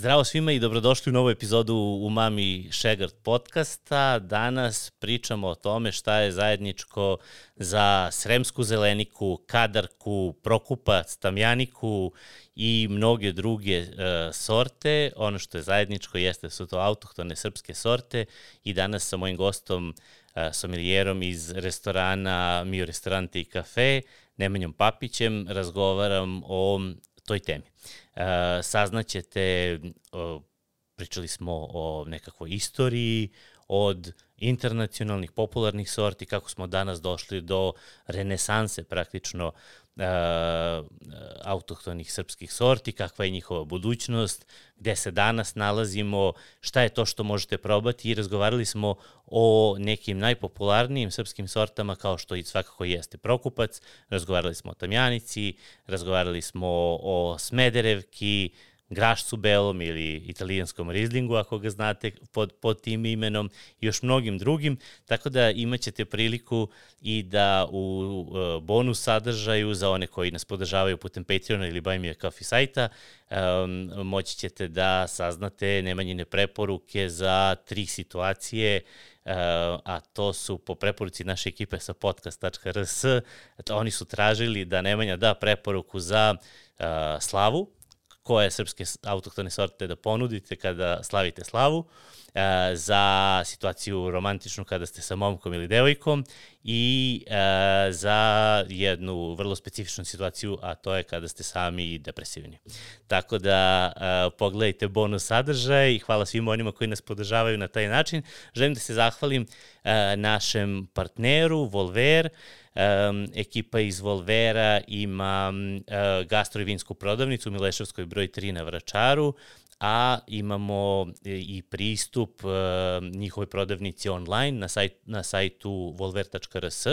Zdravo svima i dobrodošli u novu epizodu u Mami Šegart podcasta. Danas pričamo o tome šta je zajedničko za Sremsku zeleniku, Kadarku, Prokupac, Tamjaniku i mnoge druge uh, sorte. Ono što je zajedničko jeste da su to autohtone srpske sorte i danas sa mojim gostom uh, somelijerom iz restorana Mio Restorante i Kafe, Nemanjom Papićem, razgovaram o toj temi. Uh, saznaćete, uh, pričali smo o nekakvoj istoriji, od internacionalnih, popularnih sorti, kako smo danas došli do renesanse praktično uh, autohtonih srpskih sorti, kakva je njihova budućnost, gde se danas nalazimo, šta je to što možete probati i razgovarali smo o nekim najpopularnijim srpskim sortama kao što i svakako jeste Prokupac, razgovarali smo o Tamjanici, razgovarali smo o Smederevki, grašcu belom ili italijanskom rizlingu, ako ga znate pod, pod tim imenom, i još mnogim drugim, tako da imaćete priliku i da u uh, bonus sadržaju za one koji nas podržavaju putem Patreona ili Buy Me a Coffee sajta, um, moći ćete da saznate nemanjine preporuke za tri situacije Uh, a to su po preporuci naše ekipe sa podcast.rs, oni su tražili da Nemanja da preporuku za uh, slavu, koje srpske autohtone sorte da ponudite kada slavite slavu, e, za situaciju romantičnu kada ste sa momkom ili devojkom i e, za jednu vrlo specifičnu situaciju, a to je kada ste sami depresivni. Tako da e, pogledajte bonus sadržaj i hvala svim onima koji nas podržavaju na taj način. Želim da se zahvalim našem partneru Volver, Um, ekipa iz Volvera ima uh, gastro i vinsku prodavnicu u Mileševskoj broj 3 na Vračaru, a imamo i pristup uh, njihovoj prodavnici online na, sajt, na sajtu volver.rs.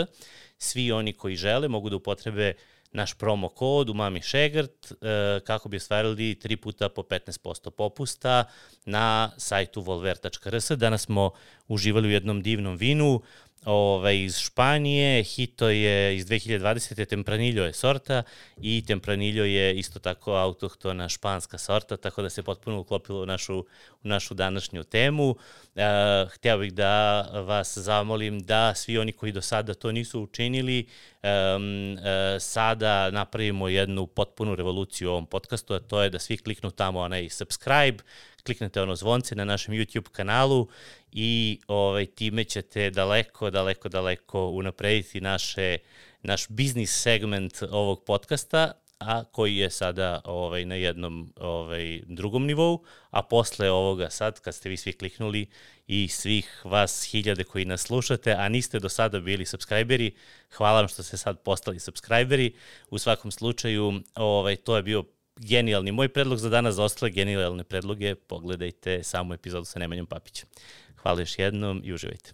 Svi oni koji žele mogu da upotrebe naš promo kod u Mami Šegrt uh, kako bi ostvarili 3 puta po 15% popusta na sajtu volver.rs. Danas smo uživali u jednom divnom vinu ovaj, iz Španije, Hito je iz 2020. Tempranillo je sorta i Tempranillo je isto tako autohtona španska sorta, tako da se potpuno uklopilo u našu, u našu današnju temu. E, htio bih da vas zamolim da svi oni koji do sada to nisu učinili, e, e, sada napravimo jednu potpunu revoluciju u ovom podcastu, a to je da svi kliknu tamo onaj subscribe, kliknete ono zvonce na našem YouTube kanalu i ovaj, time ćete daleko, daleko, daleko unaprediti naše, naš biznis segment ovog podcasta, a koji je sada ovaj, na jednom ovaj, drugom nivou, a posle ovoga sad, kad ste vi svi kliknuli i svih vas hiljade koji nas slušate, a niste do sada bili subscriberi, hvala vam što ste sad postali subscriberi. U svakom slučaju, ovaj, to je bio genijalni. Moj predlog za danas za ostale genijalne predloge, pogledajte samu epizodu sa Nemanjom Papićem. Hvala još jednom i uživajte.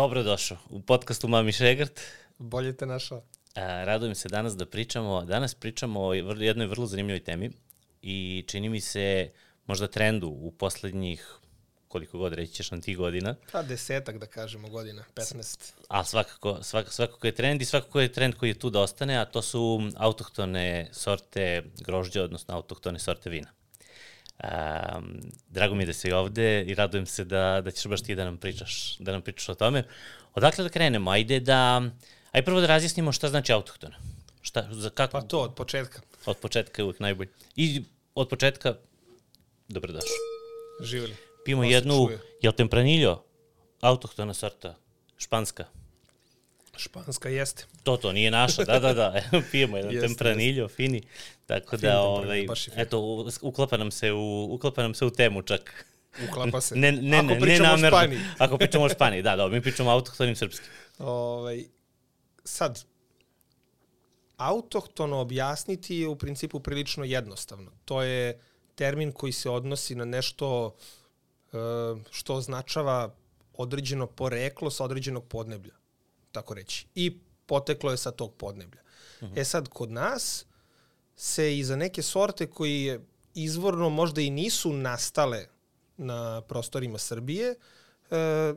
Dobrodošao u podcastu Mami Šegrt. Bolje te našao. A, radujem se danas da pričamo, danas pričamo o jednoj vrlo zanimljivoj temi i čini mi se možda trendu u poslednjih koliko god reći ćeš na tih godina. Pa desetak da kažemo godina, 15. A svakako, svak, svakako je trend i svakako je trend koji je tu da ostane, a to su autohtone sorte grožđa, odnosno autohtone sorte vina. Um, drago mi je da si ovde i radujem se da, da ćeš baš ti da nam pričaš, da nam pričaš o tome. Odakle da krenemo? Ajde da, ajde prvo da razjasnimo šta znači autohtona. Šta, za kako? Pa to, od početka. Od početka je uvijek najbolje. I od početka, dobrodošao. Živjeli. Pijemo jednu, je li tempranillo? Autohtona sorta, španska. Španska jeste. To, to, nije naša, da, da, da. Pijemo jedan jeste, tempranillo, jeste. fini. Tako fin da, ovaj, eto, uklapa nam, se u, uklapa nam se u temu čak. Uklapa se. Ne, ne, Ako ne, pričamo ne namerno. o Španiji. Ako pričamo o Španiji, da, da, mi pričamo o autohtonim srpskim. Ovaj, sad, autohtono objasniti je u principu prilično jednostavno. To je termin koji se odnosi na nešto e, što označava određeno poreklo sa određenog podneblja, tako reći. I poteklo je sa tog podneblja. Uh -huh. E sad, kod nas se i za neke sorte koji izvorno možda i nisu nastale na prostorima Srbije, e,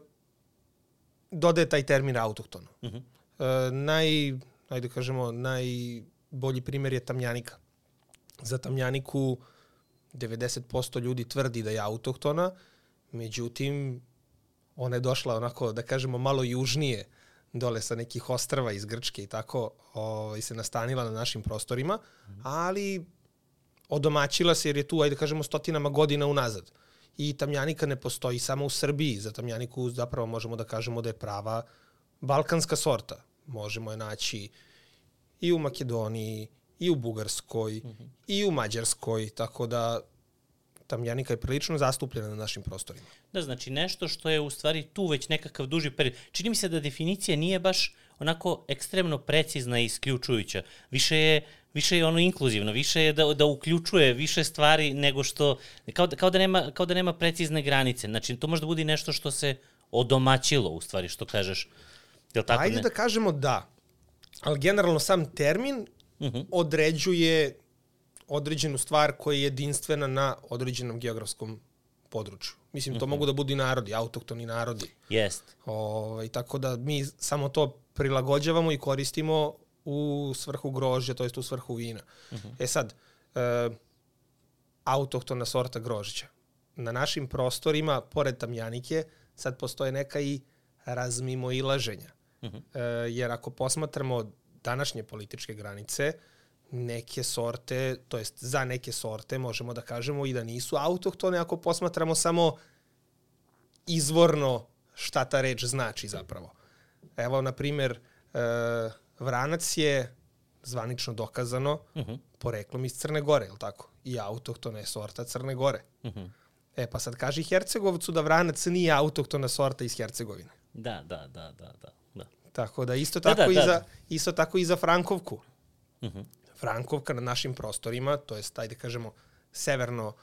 dodaje taj termin autohtono. Uh -huh. e, naj, ajde kažemo, najbolji primjer je tamjanika. Za tamjaniku 90% ljudi tvrdi da je autohtona, međutim, ona je došla onako, da kažemo, malo južnije dole sa nekih ostrava iz Grčke i tako ovaj, se nastanila na našim prostorima, ali odomaćila se jer je tu, ajde kažemo, stotinama godina unazad. I tamjanika ne postoji samo u Srbiji. Za tamjaniku zapravo možemo da kažemo da je prava balkanska sorta. Možemo je naći i u Makedoniji, i u Bugarskoj, mm -hmm. i u Mađarskoj, tako da tamjanika je prilično zastupljena na našim prostorima. Da, znači nešto što je u stvari tu već nekakav duži period. Čini mi se da definicija nije baš onako ekstremno precizna i isključujuća. Više je više je ono inkluzivno, više je da, da uključuje više stvari nego što, kao da, kao, da nema, kao da nema precizne granice. Znači, to može da bude nešto što se odomaćilo, u stvari, što kažeš. Je tako? Ajde ne? da kažemo da, ali generalno sam termin uh mhm. -huh. određuje određenu stvar koja je jedinstvena na određenom geografskom području. Mislim, to mhm. -huh. mogu da budu i narodi, autoktoni narodi. Jest. Ovaj, tako da mi samo to prilagođavamo i koristimo u svrhu grožđa, to jest u svrhu vina. Mhm. -huh. E sad, e, autohtona sorta grožđa. Na našim prostorima, pored tamjanike, sad postoje neka i razmimo ilaženja. Uh -huh. e, jer ako posmatramo današnje političke granice, neke sorte, to jest za neke sorte možemo da kažemo i da nisu autohtone ako posmatramo samo izvorno šta ta reč znači zapravo. Evo, na primer, e, vranac je zvanično dokazano uh mhm. -huh. poreklom iz Crne Gore, je tako? I autohtona je sorta Crne Gore. Uh mhm. -huh. E, pa sad kaži Hercegovcu da vranac nije autohtona sorta iz Hercegovine. Da, da, da, da, da. da. Tako da isto tako, da, da, i, da. Za, isto tako i za Frankovku. Uh mhm. -huh. Frankovka na našim prostorima, to je, ajde kažemo, severno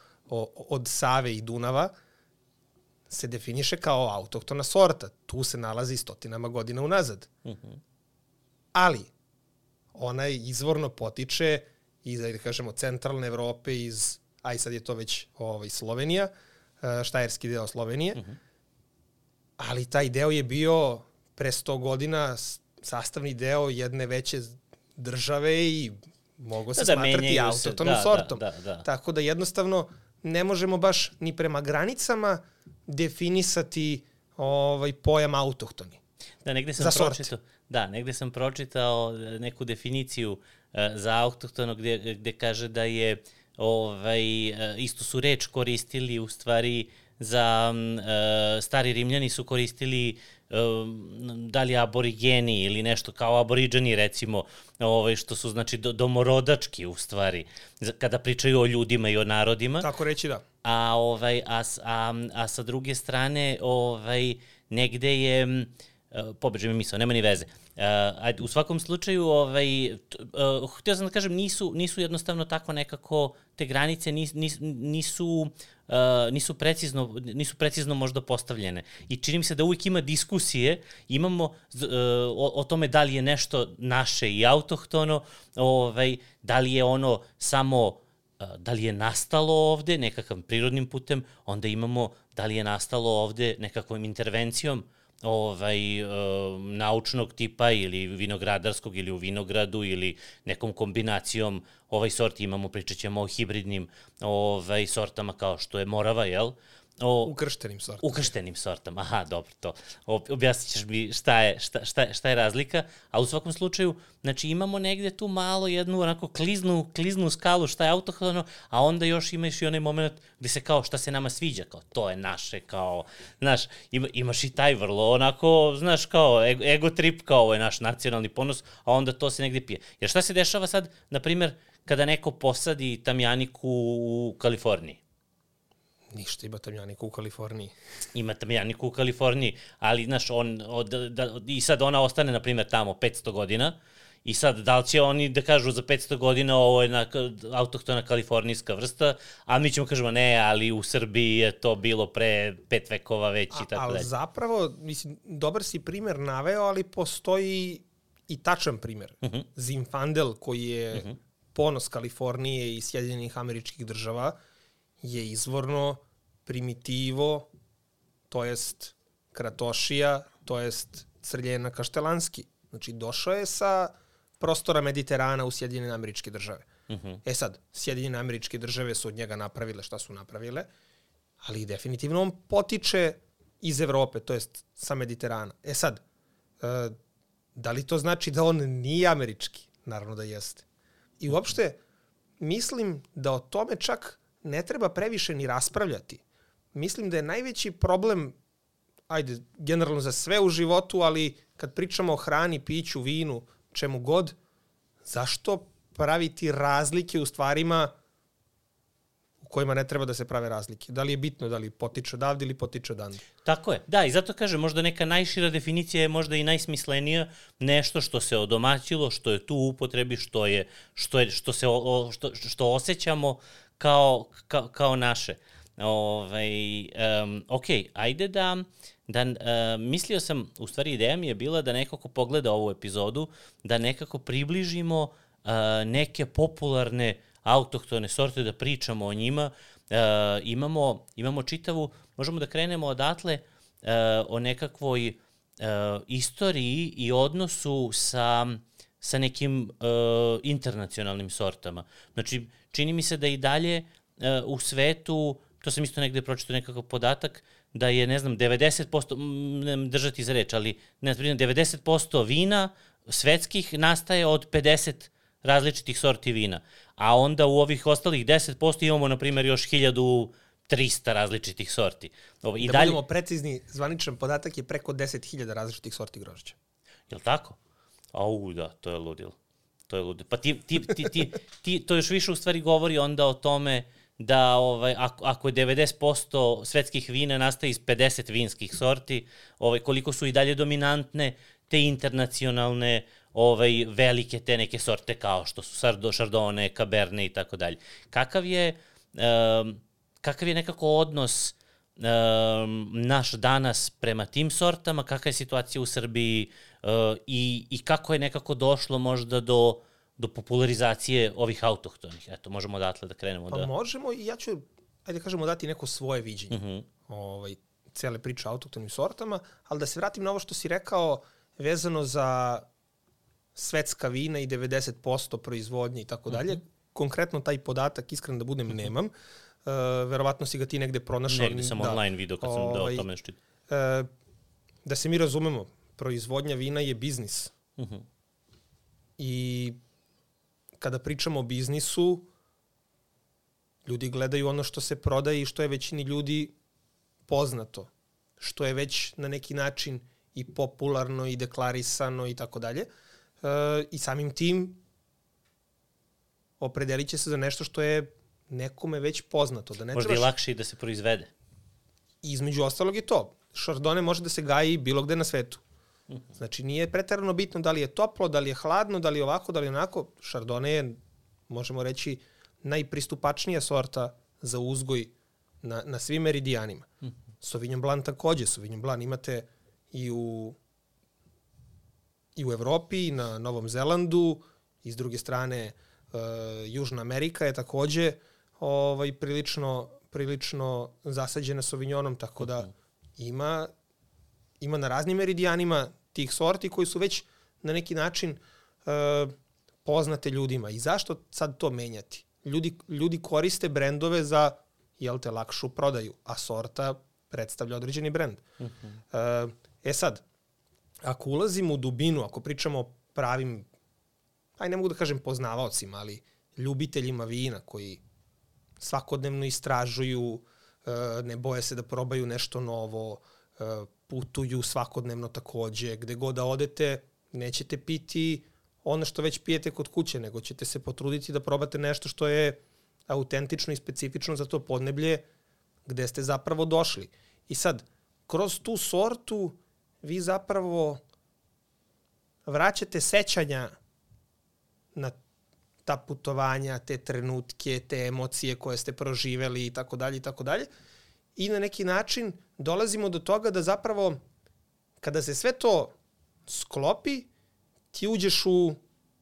od Save i Dunava, se definiše kao autohtona sorta. Tu se nalazi stotinama godina unazad. Uh -huh ali ona je izvorno potiče iz, da kažemo, centralne Evrope, iz, aj sad je to već ovaj, Slovenija, e, štajerski deo Slovenije, mhm. -huh. ali taj deo je bio pre 100 godina sastavni deo jedne veće države i mogo se da, da smatrati da, autotonom da, sortom. Da, da, da. Tako da jednostavno ne možemo baš ni prema granicama definisati ovaj pojam autohtoni. Da, negde sam pročitao, Da, negde sam pročitao e, neku definiciju uh, za autohtono gde, gde kaže da je ovaj, uh, istu su reč koristili u stvari za uh, stari rimljani su koristili da li aborigeni ili nešto kao aboriđani recimo ovaj, što su znači do, domorodački u stvari kada pričaju o ljudima i o narodima. Tako reći da. A, ovaj, a, a, a sa druge strane ovaj, negde je uh, pobeđe mi misao, nema ni veze. Uh, ajde, u svakom slučaju, ovaj, uh, htio sam da kažem, nisu, nisu jednostavno tako nekako, te granice nis, nis, nisu, uh, nisu, precizno, nisu precizno možda postavljene. I čini mi se da uvijek ima diskusije, imamo uh, o, o tome da li je nešto naše i autohtono, ovaj, da li je ono samo da li je nastalo ovde nekakvim prirodnim putem, onda imamo da li je nastalo ovde nekakvom intervencijom, ovaj, uh, naučnog tipa ili vinogradarskog ili u vinogradu ili nekom kombinacijom ovaj sorti imamo, pričat ćemo o hibridnim ovaj, sortama kao što je Morava, jel? O, ukrštenim sortama. Ukrštenim sortama, aha, dobro, to. Objasnit ćeš mi šta je, šta, šta, šta je razlika, a u svakom slučaju, znači imamo negde tu malo jednu onako kliznu, kliznu skalu šta je autohtono, a onda još imaš i onaj moment gde se kao šta se nama sviđa, kao to je naše, kao, znaš, ima, imaš i taj vrlo onako, znaš, kao ego, ego trip, kao ovo je naš nacionalni ponos, a onda to se negde pije. Jer šta se dešava sad, na primer, kada neko posadi tamjaniku u Kaliforniji? Ništa, ima tamjaniku u Kaliforniji. Ima tamjaniku u Kaliforniji, ali, znaš, on, od, da, i sad ona ostane, na primjer, tamo 500 godina I sad, da li će oni da kažu za 500 godina ovo je na, autohtona kalifornijska vrsta, a mi ćemo kažemo ne, ali u Srbiji je to bilo pre pet vekova već i tako dalje. Ali zapravo, mislim, dobar si primer naveo, ali postoji i tačan primer. Uh mhm. -huh. Zimfandel, koji je uh mhm. -huh. ponos Kalifornije i Sjedinjenih američkih država, je izvorno primitivo, to jest kratošija, to jest crljena kaštelanski. Znači, došao je sa prostora Mediterana u Sjedinjene američke države. Uh mhm. -huh. E sad, Sjedinjene američke države su od njega napravile šta su napravile, ali definitivno on potiče iz Evrope, to jest sa Mediterana. E sad, e, da li to znači da on nije američki? Naravno da jeste. I uopšte, mislim da o tome čak ne treba previše ni raspravljati. Mislim da je najveći problem, ajde, generalno za sve u životu, ali kad pričamo o hrani, piću, vinu, čemu god, zašto praviti razlike u stvarima u kojima ne treba da se prave razlike. Da li je bitno da li potiče odavde ili potiče odande. Tako je. Da, i zato kažem, možda neka najšira definicija je možda i najsmislenija nešto što se odomaćilo, što je tu u upotrebi, što je što je što se o, što što osjećamo kao kao, kao naše. Ovaj um, ok, ajde da da uh, mislio sam, u stvari ideja mi je bila da nekako pogleda ovu epizodu, da nekako približimo uh, neke popularne autohtone sorte, da pričamo o njima. Uh, imamo, imamo čitavu, možemo da krenemo odatle uh, o nekakvoj uh, istoriji i odnosu sa, sa nekim uh, internacionalnim sortama. Znači, čini mi se da i dalje uh, u svetu, to sam isto negde pročito nekakav podatak, da je, ne znam, 90%, ne držati za reč, ali ne znam, 90% vina svetskih nastaje od 50 različitih sorti vina. A onda u ovih ostalih 10% imamo, na primjer, još 1300 različitih sorti. Ovo, i da dalje... budemo precizni, zvaničan podatak je preko 10.000 različitih sorti grožđa. Je li tako? Au, da, to je ludilo. To je ludilo. Pa ti, ti, ti, ti, ti, to još više u stvari govori onda o tome da ovaj, ako, ako je 90% svetskih vina nastaje iz 50 vinskih sorti, ovaj, koliko su i dalje dominantne te internacionalne ovaj, velike te neke sorte kao što su Sardo, Chardonnay, Cabernet i tako dalje. Kakav je, um, kakav je nekako odnos um, naš danas prema tim sortama, kakva je situacija u Srbiji uh, i, i kako je nekako došlo možda do do popularizacije ovih autohtonih. Eto, možemo odatle da krenemo. Pa da... možemo i ja ću, ajde kažemo, dati neko svoje viđenje uh mhm. -huh. ovaj, cele priče o autohtonim sortama, ali da se vratim na ovo što si rekao vezano za svetska vina i 90% proizvodnje i tako dalje. Mhm. Konkretno taj podatak, iskren da budem, mhm. nemam. Uh, verovatno si ga ti negde pronašao. Negde sam da, online video kad sam ovaj, da o tome nešto uh, Da se mi razumemo, proizvodnja vina je biznis. Uh -huh. I kada pričamo o biznisu, ljudi gledaju ono što se prodaje i što je većini ljudi poznato, što je već na neki način i popularno i deklarisano i tako dalje. E, I samim tim opredelit će se za nešto što je nekome već poznato. Da ne Možda trebaš... i lakše i da se proizvede. Između ostalog je to. Chardonnay može da se gaji bilo gde na svetu. Znači, nije pretarano bitno da li je toplo, da li je hladno, da li je ovako, da li je onako. Chardonnay je, možemo reći, najpristupačnija sorta za uzgoj na, na svim meridijanima. Sauvignon Blanc takođe. Sauvignon Blanc imate i u, i u Evropi, i na Novom Zelandu, i s druge strane uh, Južna Amerika je takođe ovaj, prilično, prilično zasađena Sauvignonom, tako da mhm. ima, ima na raznim meridijanima tih sorti koji su već na neki način uh, poznate ljudima. I zašto sad to menjati? Ljudi, ljudi koriste brendove za, jel te, lakšu prodaju, a sorta predstavlja određeni brend. Uh -huh. uh, e sad, ako ulazimo u dubinu, ako pričamo o pravim, aj ne mogu da kažem poznavaocima, ali ljubiteljima vina koji svakodnevno istražuju, uh, ne boje se da probaju nešto novo, uh, putuju svakodnevno takođe, gde god da odete, nećete piti ono što već pijete kod kuće, nego ćete se potruditi da probate nešto što je autentično i specifično za to podneblje gde ste zapravo došli. I sad, kroz tu sortu vi zapravo vraćate sećanja na ta putovanja, te trenutke, te emocije koje ste proživeli i tako dalje i tako dalje. I na neki način dolazimo do toga da zapravo kada se sve to sklopi, ti uđeš u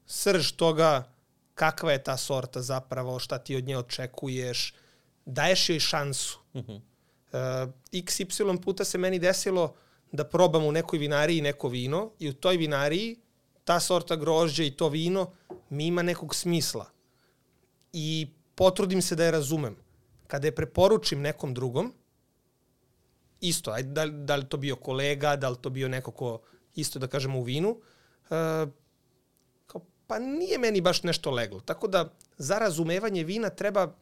srž toga kakva je ta sorta zapravo, šta ti od nje očekuješ, daješ joj šansu. Uh -huh. uh, XY puta se meni desilo da probam u nekoj vinariji neko vino i u toj vinariji ta sorta grožđa i to vino mi ima nekog smisla. I potrudim se da je razumem. Kada je preporučim nekom drugom, isto, ajde, da, da li to bio kolega, da li to bio neko ko isto da kažemo u vinu, uh, kao, pa nije meni baš nešto leglo. Tako da za razumevanje vina treba,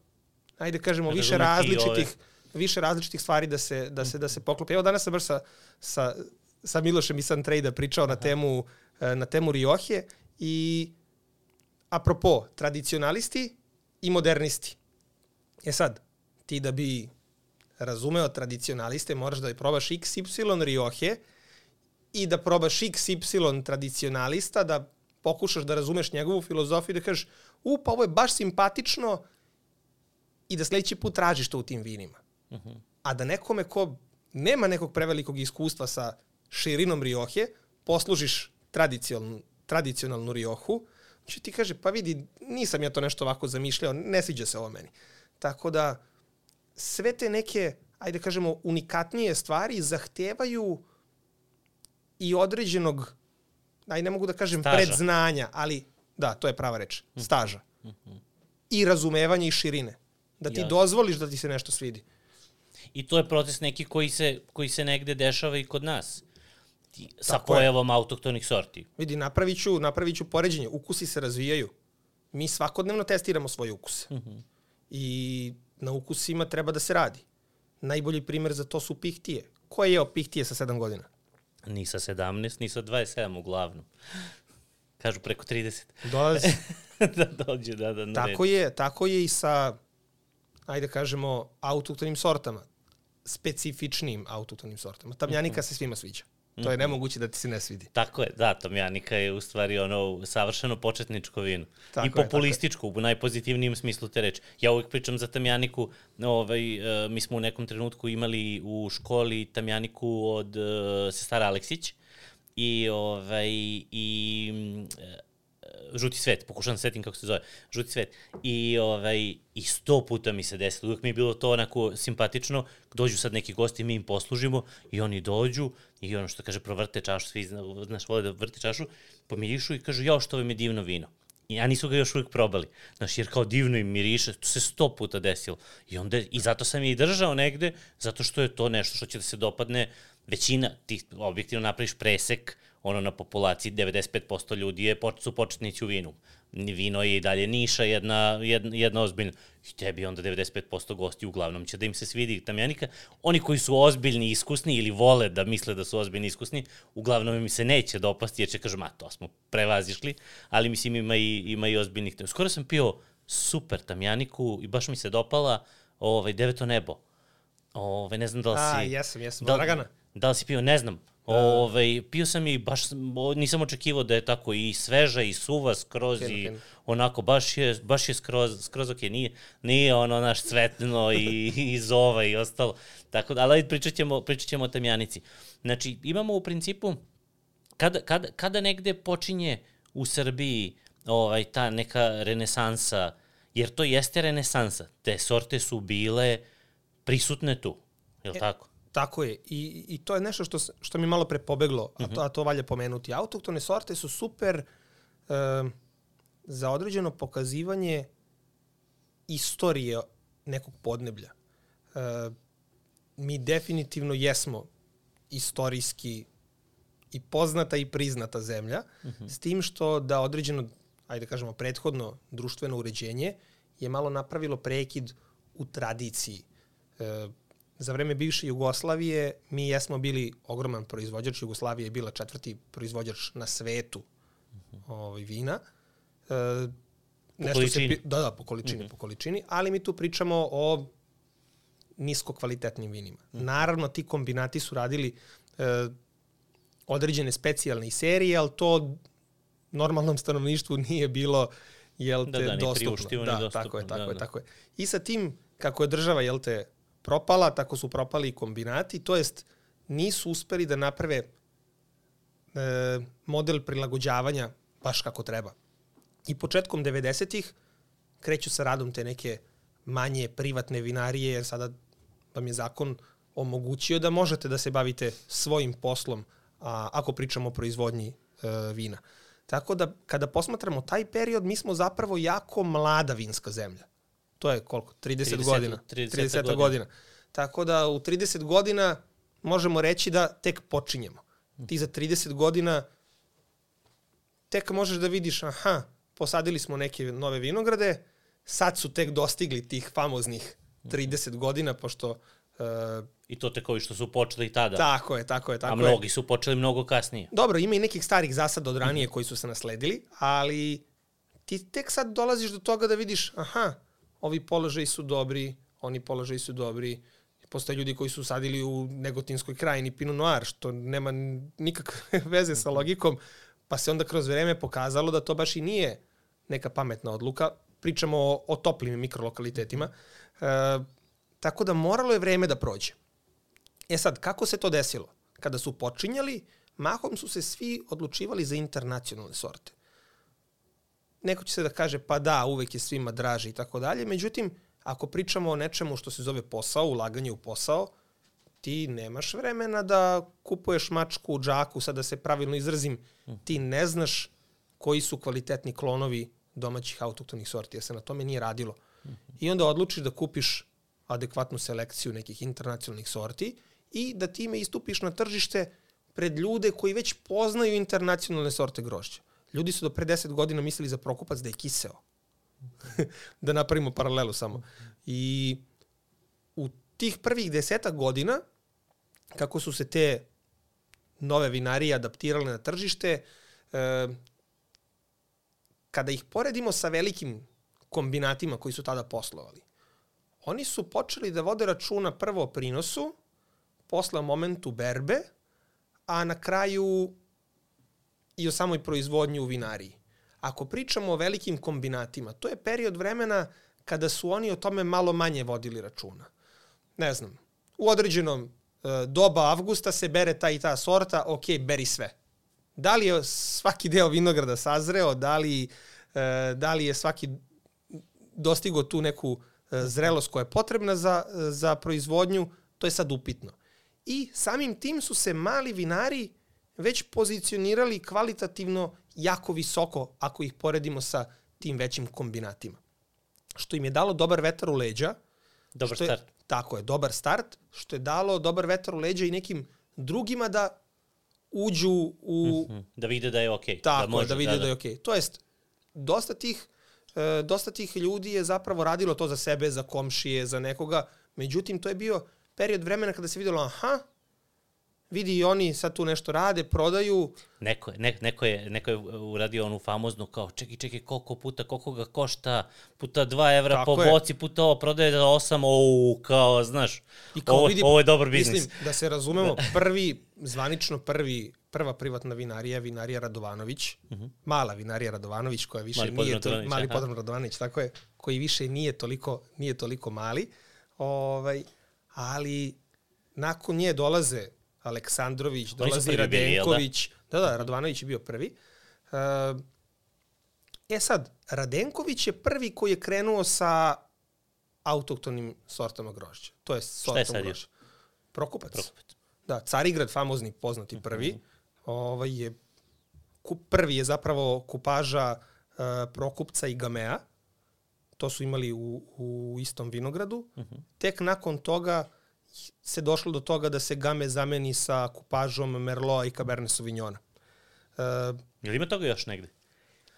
ajde kažemo, više različitih, više različitih stvari da se, da se, da se poklopi. Evo danas sam baš sa, sa, sa Milošem i San Trejda pričao na temu, e, na temu Rioje i apropo, tradicionalisti i modernisti. E sad, ti da bi razumeo tradicionaliste, moraš da probaš XY Rioje i da probaš XY tradicionalista, da pokušaš da razumeš njegovu filozofiju i da kažeš, u, pa ovo je baš simpatično i da sledeći put tražiš to u tim vinima. Uh -huh. A da nekome ko nema nekog prevelikog iskustva sa širinom Rioje, poslužiš tradicionalnu, tradicionalnu Riohu, će ti kaže, pa vidi, nisam ja to nešto ovako zamišljao, ne sviđa se ovo meni. Tako da, sve te neke, ajde kažemo, unikatnije stvari zahtevaju i određenog, ajde ne mogu da kažem staža. predznanja, ali da, to je prava reč, hm. staža. Mm -hmm. I razumevanje i širine. Da ti ja. dozvoliš da ti se nešto svidi. I to je proces neki koji se, koji se negde dešava i kod nas ti, sa Tako pojavom je. autoktonih sorti. Vidi, napravit ću, napravit ću poređenje. Ukusi se razvijaju. Mi svakodnevno testiramo svoje ukuse. Mhm. -huh. I na ukusima treba da se radi. Najbolji primer za to su pihtije. Ko je jeo pihtije sa 7 godina? Ni sa 17, ni sa 27 uglavnom. Kažu preko 30. Dolazi. da dođe, da, da. Tako je, tako je i sa, ajde kažemo, autoktonim sortama. Specifičnim autoktonim sortama. Tamljanika uh -huh. se svima sviđa. To je mhm. nemoguće da ti se ne svidi. Tako je, da, Tomjanika je u stvari ono savršeno početničko vino. Tako I populističko, u najpozitivnijem smislu te reči. Ja uvek pričam za Tamjaniku, ovaj, uh, mi smo u nekom trenutku imali u školi Tamjaniku od uh, sestara Aleksić i, ovaj, i žuti svet, pokušam da setim kako se zove, žuti svet. I, ovaj, I sto puta mi se desilo, uvijek mi je bilo to onako simpatično, dođu sad neki gosti, mi im poslužimo i oni dođu i ono što kaže, provrte čašu, svi znaš, vole da vrte čašu, pomirišu i kažu, jao, što vam je divno vino. I, a nisu ga još uvijek probali. Znaš, jer kao divno im miriše, to se sto puta desilo. I, onda, I zato sam je i držao negde, zato što je to nešto što će da se dopadne većina, ti objektivno napraviš presek, ono na populaciji 95% ljudi je, su početnici u vinu. Vino je i dalje niša, jedna, jedna, jedna ozbiljna. I tebi onda 95% gosti uglavnom će da im se svidi tamjanika. Oni koji su ozbiljni i iskusni ili vole da misle da su ozbiljni i iskusni, uglavnom mi se neće dopasti jer će kažu, ma to smo prevazišli, ali mislim ima i, ima i ozbiljnih. Skoro sam pio super tamjaniku i baš mi se dopala ovaj, deveto nebo. Ove, ne znam da li si... A, jesam, jesam. Da, Dragana. Da li si pio, ne znam. Da. Ove, pio sam i baš nisam očekivao da je tako i sveža i suva skroz Kino, i onako baš je, baš je skroz, skroz ok, nije, nije ono naš cvetno i, i zova i ostalo. Tako da, ali pričat ćemo, pričat ćemo o tamjanici. Znači, imamo u principu, kada, kada, kada negde počinje u Srbiji ovaj, ta neka renesansa, jer to jeste renesansa, te sorte su bile prisutne tu, je li e, tako? Tako je. I, I to je nešto što, što mi malo pre pobeglo, a to, mhm. a to valja pomenuti. Autoktone sorte su super uh, za određeno pokazivanje istorije nekog podneblja. Uh, mi definitivno jesmo istorijski i poznata i priznata zemlja, uh mhm. -huh. s tim što da određeno, ajde da kažemo, prethodno društveno uređenje je malo napravilo prekid u tradiciji. Uh, za vreme bivše Jugoslavije mi jesmo bili ogroman proizvođač. Jugoslavija je bila četvrti proizvođač na svetu ovaj, vina. E, po količini? Se, da, da, po količini, mm -hmm. po količini, ali mi tu pričamo o nisko kvalitetnim vinima. Mm -hmm. Naravno, ti kombinati su radili e, određene specijalne serije, ali to normalnom stanovništvu nije bilo jel te, Da, da, dostupno. da, dostupno, Tako je, tako da, je, da. tako je. I sa tim, kako je država, jel te, propala, tako su propali i kombinati, to jest nisu uspeli da naprave e, model prilagođavanja baš kako treba. I početkom 90-ih kreću sa radom te neke manje privatne vinarije, jer sada vam je zakon omogućio da možete da se bavite svojim poslom, a, ako pričamo o proizvodnji e, vina. Tako da, kada posmatramo taj period, mi smo zapravo jako mlada vinska zemlja. To je koliko? 30, 30 godina. 30 30 godina. godina. Tako da u 30 godina možemo reći da tek počinjemo. Ti za 30 godina tek možeš da vidiš, aha, posadili smo neke nove vinograde, sad su tek dostigli tih famoznih 30 godina, pošto uh, I to tekovi što su počeli tada. tako je, tako je, tako a je. mnogi su počeli mnogo kasnije. Dobro, ima i nekih starih zasada od ranije koji su se nasledili, ali ti tek sad dolaziš do toga da vidiš, aha, ovi položaji su dobri, oni položaji su dobri, postoje ljudi koji su sadili u Negotinskoj krajini Pinot Noir, što nema nikakve veze sa logikom, pa se onda kroz vreme pokazalo da to baš i nije neka pametna odluka. Pričamo o, o toplim mikrolokalitetima. E, tako da moralo je vreme da prođe. E sad, kako se to desilo? Kada su počinjali, mahom su se svi odlučivali za internacionalne sorte. Neko će se da kaže, pa da, uvek je svima draži i tako dalje. Međutim, ako pričamo o nečemu što se zove posao, ulaganje u posao, ti nemaš vremena da kupuješ mačku u džaku, sad da se pravilno izrazim, ti ne znaš koji su kvalitetni klonovi domaćih autoktonih sorti, jer se na tome nije radilo. I onda odlučiš da kupiš adekvatnu selekciju nekih internacionalnih sorti i da time istupiš na tržište pred ljude koji već poznaju internacionalne sorte grožđa. Ljudi su do pre 10 godina mislili za Prokupac da je kiseo. da napravimo paralelu samo. I u tih prvih deseta godina, kako su se te nove vinarije adaptirale na tržište, e, kada ih poredimo sa velikim kombinatima koji su tada poslovali, oni su počeli da vode računa prvo o prinosu, posle o momentu berbe, a na kraju i o samoj proizvodnji u vinariji. Ako pričamo o velikim kombinatima, to je period vremena kada su oni o tome malo manje vodili računa. Ne znam, u određenom e, doba avgusta se bere ta i ta sorta, ok, beri sve. Da li je svaki deo vinograda sazreo, da li, e, da li je svaki dostigo tu neku e, zrelost koja je potrebna za, za proizvodnju, to je sad upitno. I samim tim su se mali vinari već pozicionirali kvalitativno jako visoko ako ih poredimo sa tim većim kombinatima. Što im je dalo dobar vetar u leđa. Dobar što je, start. Tako je, dobar start, što je dalo dobar vetar u leđa i nekim drugima da uđu u... Mhm, Da vide da je okej. Tako da, da, može, da vide da, da je okej. Okay. To jest, dosta tih, e, dosta tih ljudi je zapravo radilo to za sebe, za komšije, za nekoga. Međutim, to je bio period vremena kada se videlo, aha, vidi i oni sad tu nešto rade, prodaju. Neko, je, ne, neko, je, neko je uradio onu famoznu kao čekaj, čekaj, koliko puta, koliko ga košta, puta 2 evra Tako po je. boci, puta ovo prodaje za 8, ou, kao, znaš, I kao ovo, vidi, ovo je dobar biznis. Mislim, da se razumemo, prvi, zvanično prvi, prva privatna vinarija vinarija Radovanović, uh -huh. mala vinarija Radovanović, koja više Mhm. Mali nije... To, mali podrom Radovanović, tako je, koji više nije toliko, nije toliko mali. Ovaj, ali nakon nje dolaze Aleksandrović, dolazi prvi bili, jel da? Radenković. Da, da, Radovanović je bio prvi. Uh, e sad, Radenković je prvi koji je krenuo sa autoktonim sortama grožđa. To je sortom je sad grožđa. Prokupac. Prokupac. Da, Carigrad, famozni, poznati prvi, ovaj je, prvi je zapravo kupaža uh, Prokupca i Gamea. To su imali u, u istom vinogradu. Uh -huh. Tek nakon toga se došlo do toga da se Game zameni sa kupažom Merlot i Cabernet Sauvignona. Uh, Jel ima toga još negde?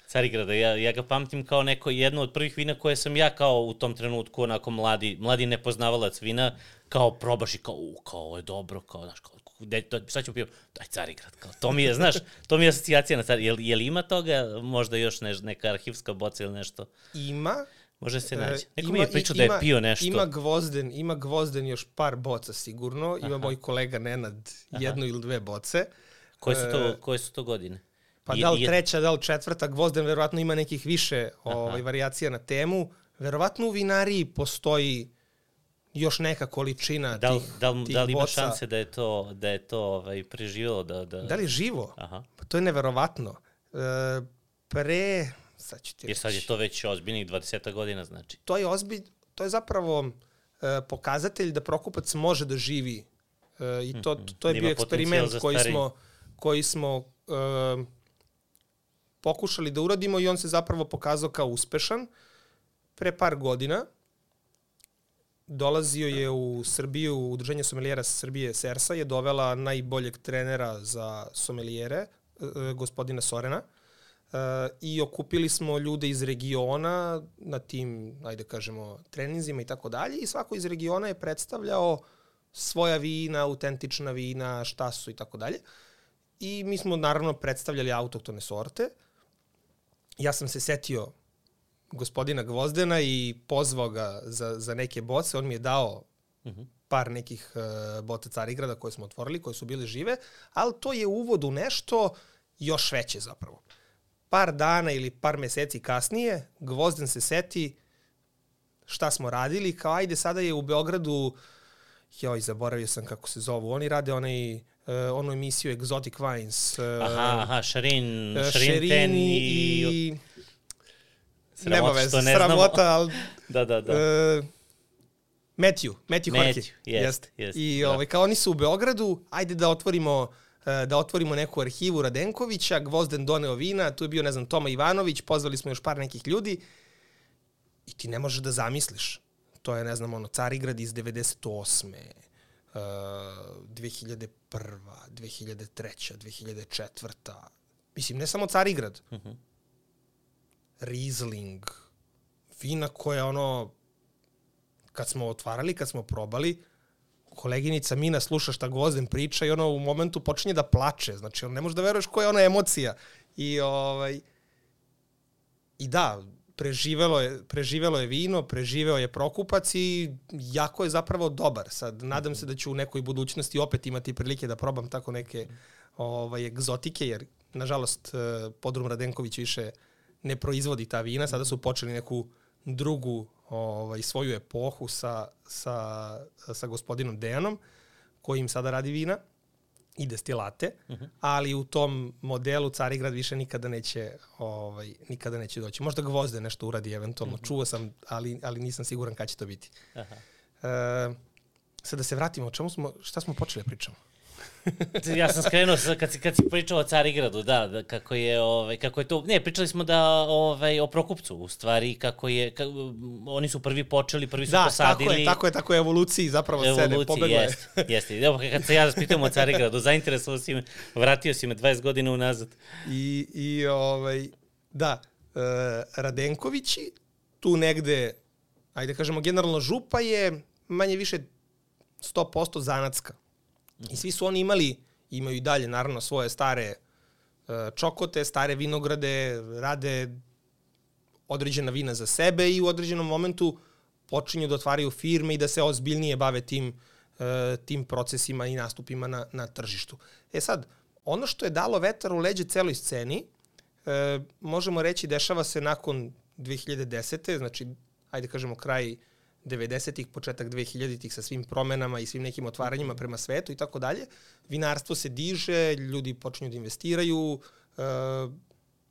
Carigrada, ja, ja ga pamtim kao neko jedno od prvih vina koje sam ja kao u tom trenutku onako mladi, mladi nepoznavalac vina, kao probaš i kao, u, kao ovo je dobro, kao, znaš, kao, de, to, šta ću pijem? Daj Carigrad, kao, to mi je, znaš, to mi je asocijacija na Carigrad. Jel, jel ima toga, možda još ne, neka arhivska boca ili nešto? ima, Može se naći. Neko ima, mi je pričao da je pio nešto. Ima gvozden, ima gvozden još par boca sigurno. Ima Aha. moj kolega Nenad jednu ili dve boce. Koje su to, koje su to godine? Pa da li treća, da li četvrta, Gvozden verovatno ima nekih više ovaj, variacija na temu. Verovatno u vinariji postoji još neka količina da li, tih, da li, tih da li ima boca. šanse da je to, da je to ovaj, preživjelo? Da, da... Da li je živo? Aha. Pa to je neverovatno. E, pre, sad ću ti Jer sad je to već ozbiljnih 20 godina, znači. to je ozbilj, to je zapravo e, pokazatelj da Prokupac može da živi e, i to, to je Da bio eksperiment koji smo, koji smo e, pokušali da uradimo i on se zapravo pokazao kao uspešan. Pre par godina dolazio je u Srbiju, udruženje sommelijera Srbije Sersa je dovela najboljeg trenera za sommelijere, e, gospodina Sorena, e, i okupili smo ljude iz regiona na tim, ajde kažemo, treninzima i tako dalje i svako iz regiona je predstavljao svoja vina, autentična vina, šta su i tako dalje. I mi smo naravno predstavljali autoktone sorte. Ja sam se setio gospodina Gvozdena i pozvao ga za, za neke boce. On mi je dao par nekih uh, bota Carigrada koje smo otvorili, koje su bile žive, ali to je uvod u nešto još veće zapravo. Par dana ili par meseci kasnije, Gvozden se seti šta smo radili, kao ajde sada je u Beogradu, joj, zaboravio sam kako se zovu, oni rade onaj, uh, onu emisiju Exotic Wines. Uh, Aha, aha, Šarin, uh, Šarin ten Šerini i... i... Sramota Nema veze, ne sramota, ali Da, da, da. Uh, Matthew, Matthew Matthew, Horke. jest, jest, I da. ovaj, kao oni su u Beogradu, ajde da otvorimo uh, da otvorimo neku arhivu Radenkovića, Gvozden doneo vina, tu je bio, ne znam, Toma Ivanović, pozvali smo još par nekih ljudi i ti ne možeš da zamisliš. To je, ne znam, ono, Carigrad iz 98. Uh, 2001. 2003. 2004. Mislim, ne samo Carigrad. Uh -huh. Riesling, vina koja ono, kad smo otvarali, kad smo probali, koleginica Mina sluša šta Gvozden priča i ono u momentu počinje da plače. Znači, on ne može da veruješ koja je ona emocija. I, ovaj, i da, preživelo je, preživelo je vino, preživeo je Prokupac i jako je zapravo dobar. Sad, nadam se da ću u nekoj budućnosti opet imati prilike da probam tako neke ovaj, egzotike, jer, nažalost, eh, Podrum Radenković više ne proizvodi ta vina. Sada su počeli neku drugu ovaj, svoju epohu sa, sa, sa gospodinom Dejanom, koji im sada radi vina i destilate, uh -huh. ali u tom modelu Carigrad više nikada neće ovaj nikada neće doći. Možda Gvozde nešto uradi eventualno. Uh -huh. Čuo sam, ali ali nisam siguran kada će to biti. Aha. E, sad da se vratimo, o čemu smo šta smo počeli da pričamo? Ja sam skrenuo sa, kad si kad si pričao o Carigradu, da, da kako je ovaj kako je to. Ne, pričali smo da ovaj o Prokupcu, u stvari kako je ka, oni su prvi počeli, prvi su da, posadili. Da, tako je, tako je, tako je evoluciji zapravo scene pobegla je. Jeste. Evo kad se ja raspitujem o Carigradu, zainteresovao si me, vratio si me 20 godina unazad. I i ovaj da, e, Radenkovići tu negde ajde kažemo generalno župa je manje više 100% zanatska. I svi su oni imali, imaju i dalje naravno svoje stare uh, čokote, stare vinograde, rade određena vina za sebe i u određenom momentu počinju da otvaraju firme i da se ozbiljnije bave tim, uh, tim procesima i nastupima na, na tržištu. E sad, ono što je dalo vetar u leđe celoj sceni, uh, možemo reći dešava se nakon 2010. Znači, ajde kažemo kraj 90-ih, početak 2000-ih sa svim promenama i svim nekim otvaranjima prema svetu i tako dalje. Vinarstvo se diže, ljudi počinju da investiraju, uh,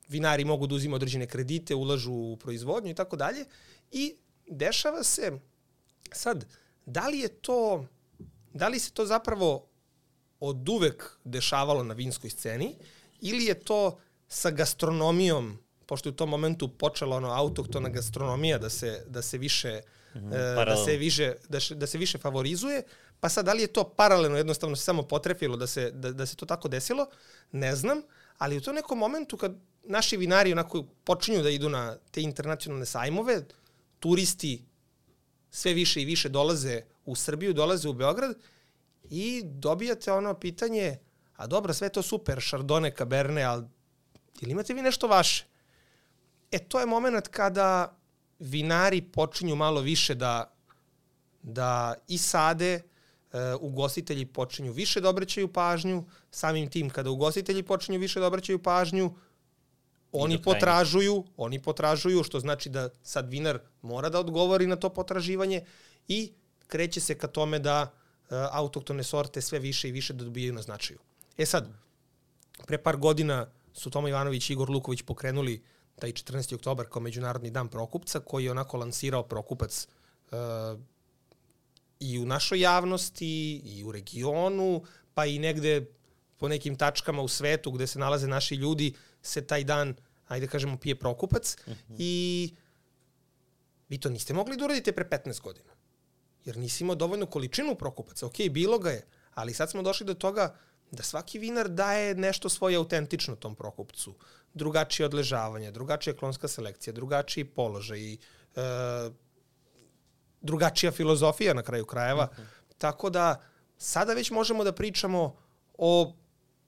vinari mogu da uzimaju određene kredite, ulažu u proizvodnju i tako dalje. I dešava se sad, da li je to, da li se to zapravo od uvek dešavalo na vinskoj sceni ili je to sa gastronomijom, pošto je u tom momentu počela ono autoktona gastronomija da se, da se više mm da se više da, da se više favorizuje, pa sad da li je to paralelno jednostavno se samo potrefilo da se da, da se to tako desilo, ne znam, ali u tom nekom momentu kad naši vinari onako počinju da idu na te internacionalne sajmove, turisti sve više i više dolaze u Srbiju, dolaze u Beograd i dobijate ono pitanje, a dobro, sve to super, Chardonnay, Cabernet, ali ili imate vi nešto vaše? E, to je moment kada vinari počinju malo više da, da i sade, e, ugostitelji počinju više da obraćaju pažnju, samim tim kada ugostitelji počinju više da obraćaju pažnju, oni potražuju, oni potražuju, što znači da sad vinar mora da odgovori na to potraživanje i kreće se ka tome da uh, autoktone sorte sve više i više da dobijaju na značaju. E sad, pre par godina su Toma Ivanović i Igor Luković pokrenuli taj 14. oktobar kao Međunarodni dan Prokupca, koji je onako lansirao Prokupac uh, i u našoj javnosti, i u regionu, pa i negde po nekim tačkama u svetu gde se nalaze naši ljudi, se taj dan, ajde da kažemo, pije Prokupac. Uh mhm. -huh. I vi to niste mogli da uradite pre 15 godina. Jer nisi imao dovoljnu količinu Prokupaca. Ok, bilo ga je, ali sad smo došli do toga da svaki vinar daje nešto svoje autentično tom Prokupcu. Drugačije odležavanje, drugačija klonska selekcija, drugačiji položaj, e, drugačija filozofija na kraju krajeva. Mhm. -huh. Tako da sada već možemo da pričamo o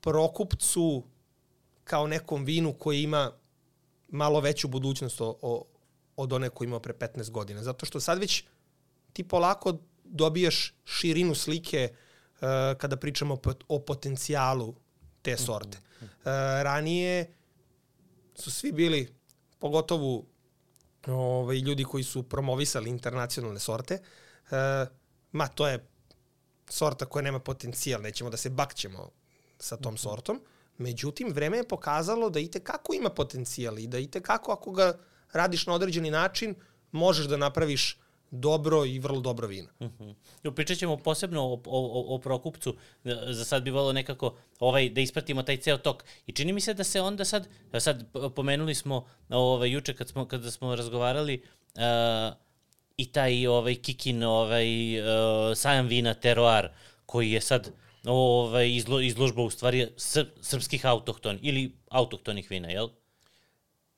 Prokupcu kao nekom vinu koji ima malo veću budućnost o, o, od one koju imao pre 15 godina. Zato što sad već ti polako dobijaš širinu slike uh, kada pričamo o potencijalu te sorte. Uh, ranije su svi bili, pogotovo ovaj, ljudi koji su promovisali internacionalne sorte, uh, ma to je sorta koja nema potencijal, nećemo da se bakćemo sa tom mhm. sortom. Međutim, vreme je pokazalo da i kako ima potencijal i da i kako ako ga radiš na određeni način, možeš da napraviš dobro i vrlo dobro vino. Uh mhm. -huh. Pričat ćemo posebno o, o, o Prokupcu, za sad bi volio nekako ovaj, da ispratimo taj ceo tok. I čini mi se da se onda sad, sad pomenuli smo ovaj, juče kad smo, kada smo razgovarali, uh, i taj ovaj, Kikin ovaj, uh, sajam vina Teroar, koji je sad ovaj, izlo, izložba u stvari sr, srpskih autohton ili autohtonih vina, jel?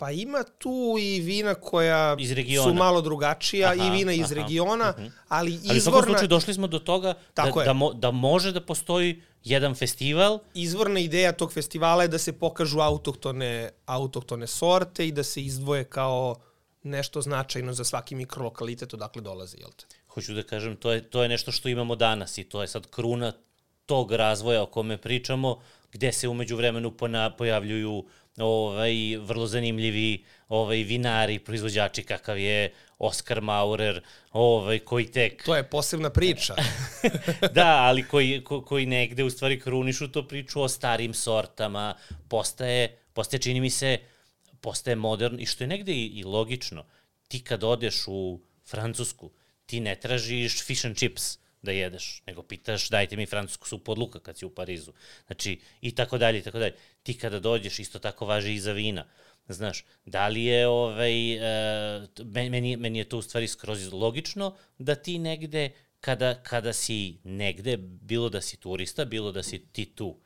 Pa ima tu i vina koja su malo drugačija aha, i vina iz aha, regiona, uh mhm. -huh. ali izvorna... Ali u svakom slučaju došli smo do toga da, da, mo, da može da postoji jedan festival. Izvorna ideja tog festivala je da se pokažu autohtone, autohtone sorte i da se izdvoje kao nešto značajno za svaki mikrolokalitet odakle dolaze, jel te? Hoću da kažem, to je, to je nešto što imamo danas i to je sad kruna tog razvoja o kome pričamo, gde se umeđu vremenu pojavljuju ovaj, vrlo zanimljivi ovaj, vinari, proizvođači kakav je Oskar Maurer, ovaj, koji tek... To je posebna priča. da, ali koji, ko, koji negde u stvari krunišu to priču o starim sortama, postaje, postaje čini mi se, postaje modern i što je negde i, i logično. Ti kad odeš u Francusku, ti ne tražiš fish and chips, da jedeš, nego pitaš dajte mi francusku supu od luka kad si u Parizu. Znači, i tako dalje, i tako dalje. Ti kada dođeš, isto tako važi i za vina. Znaš, da li je, ovaj, uh, meni, meni je to u stvari skroz logično da ti negde, kada, kada si negde, bilo da si turista, bilo da si ti tu,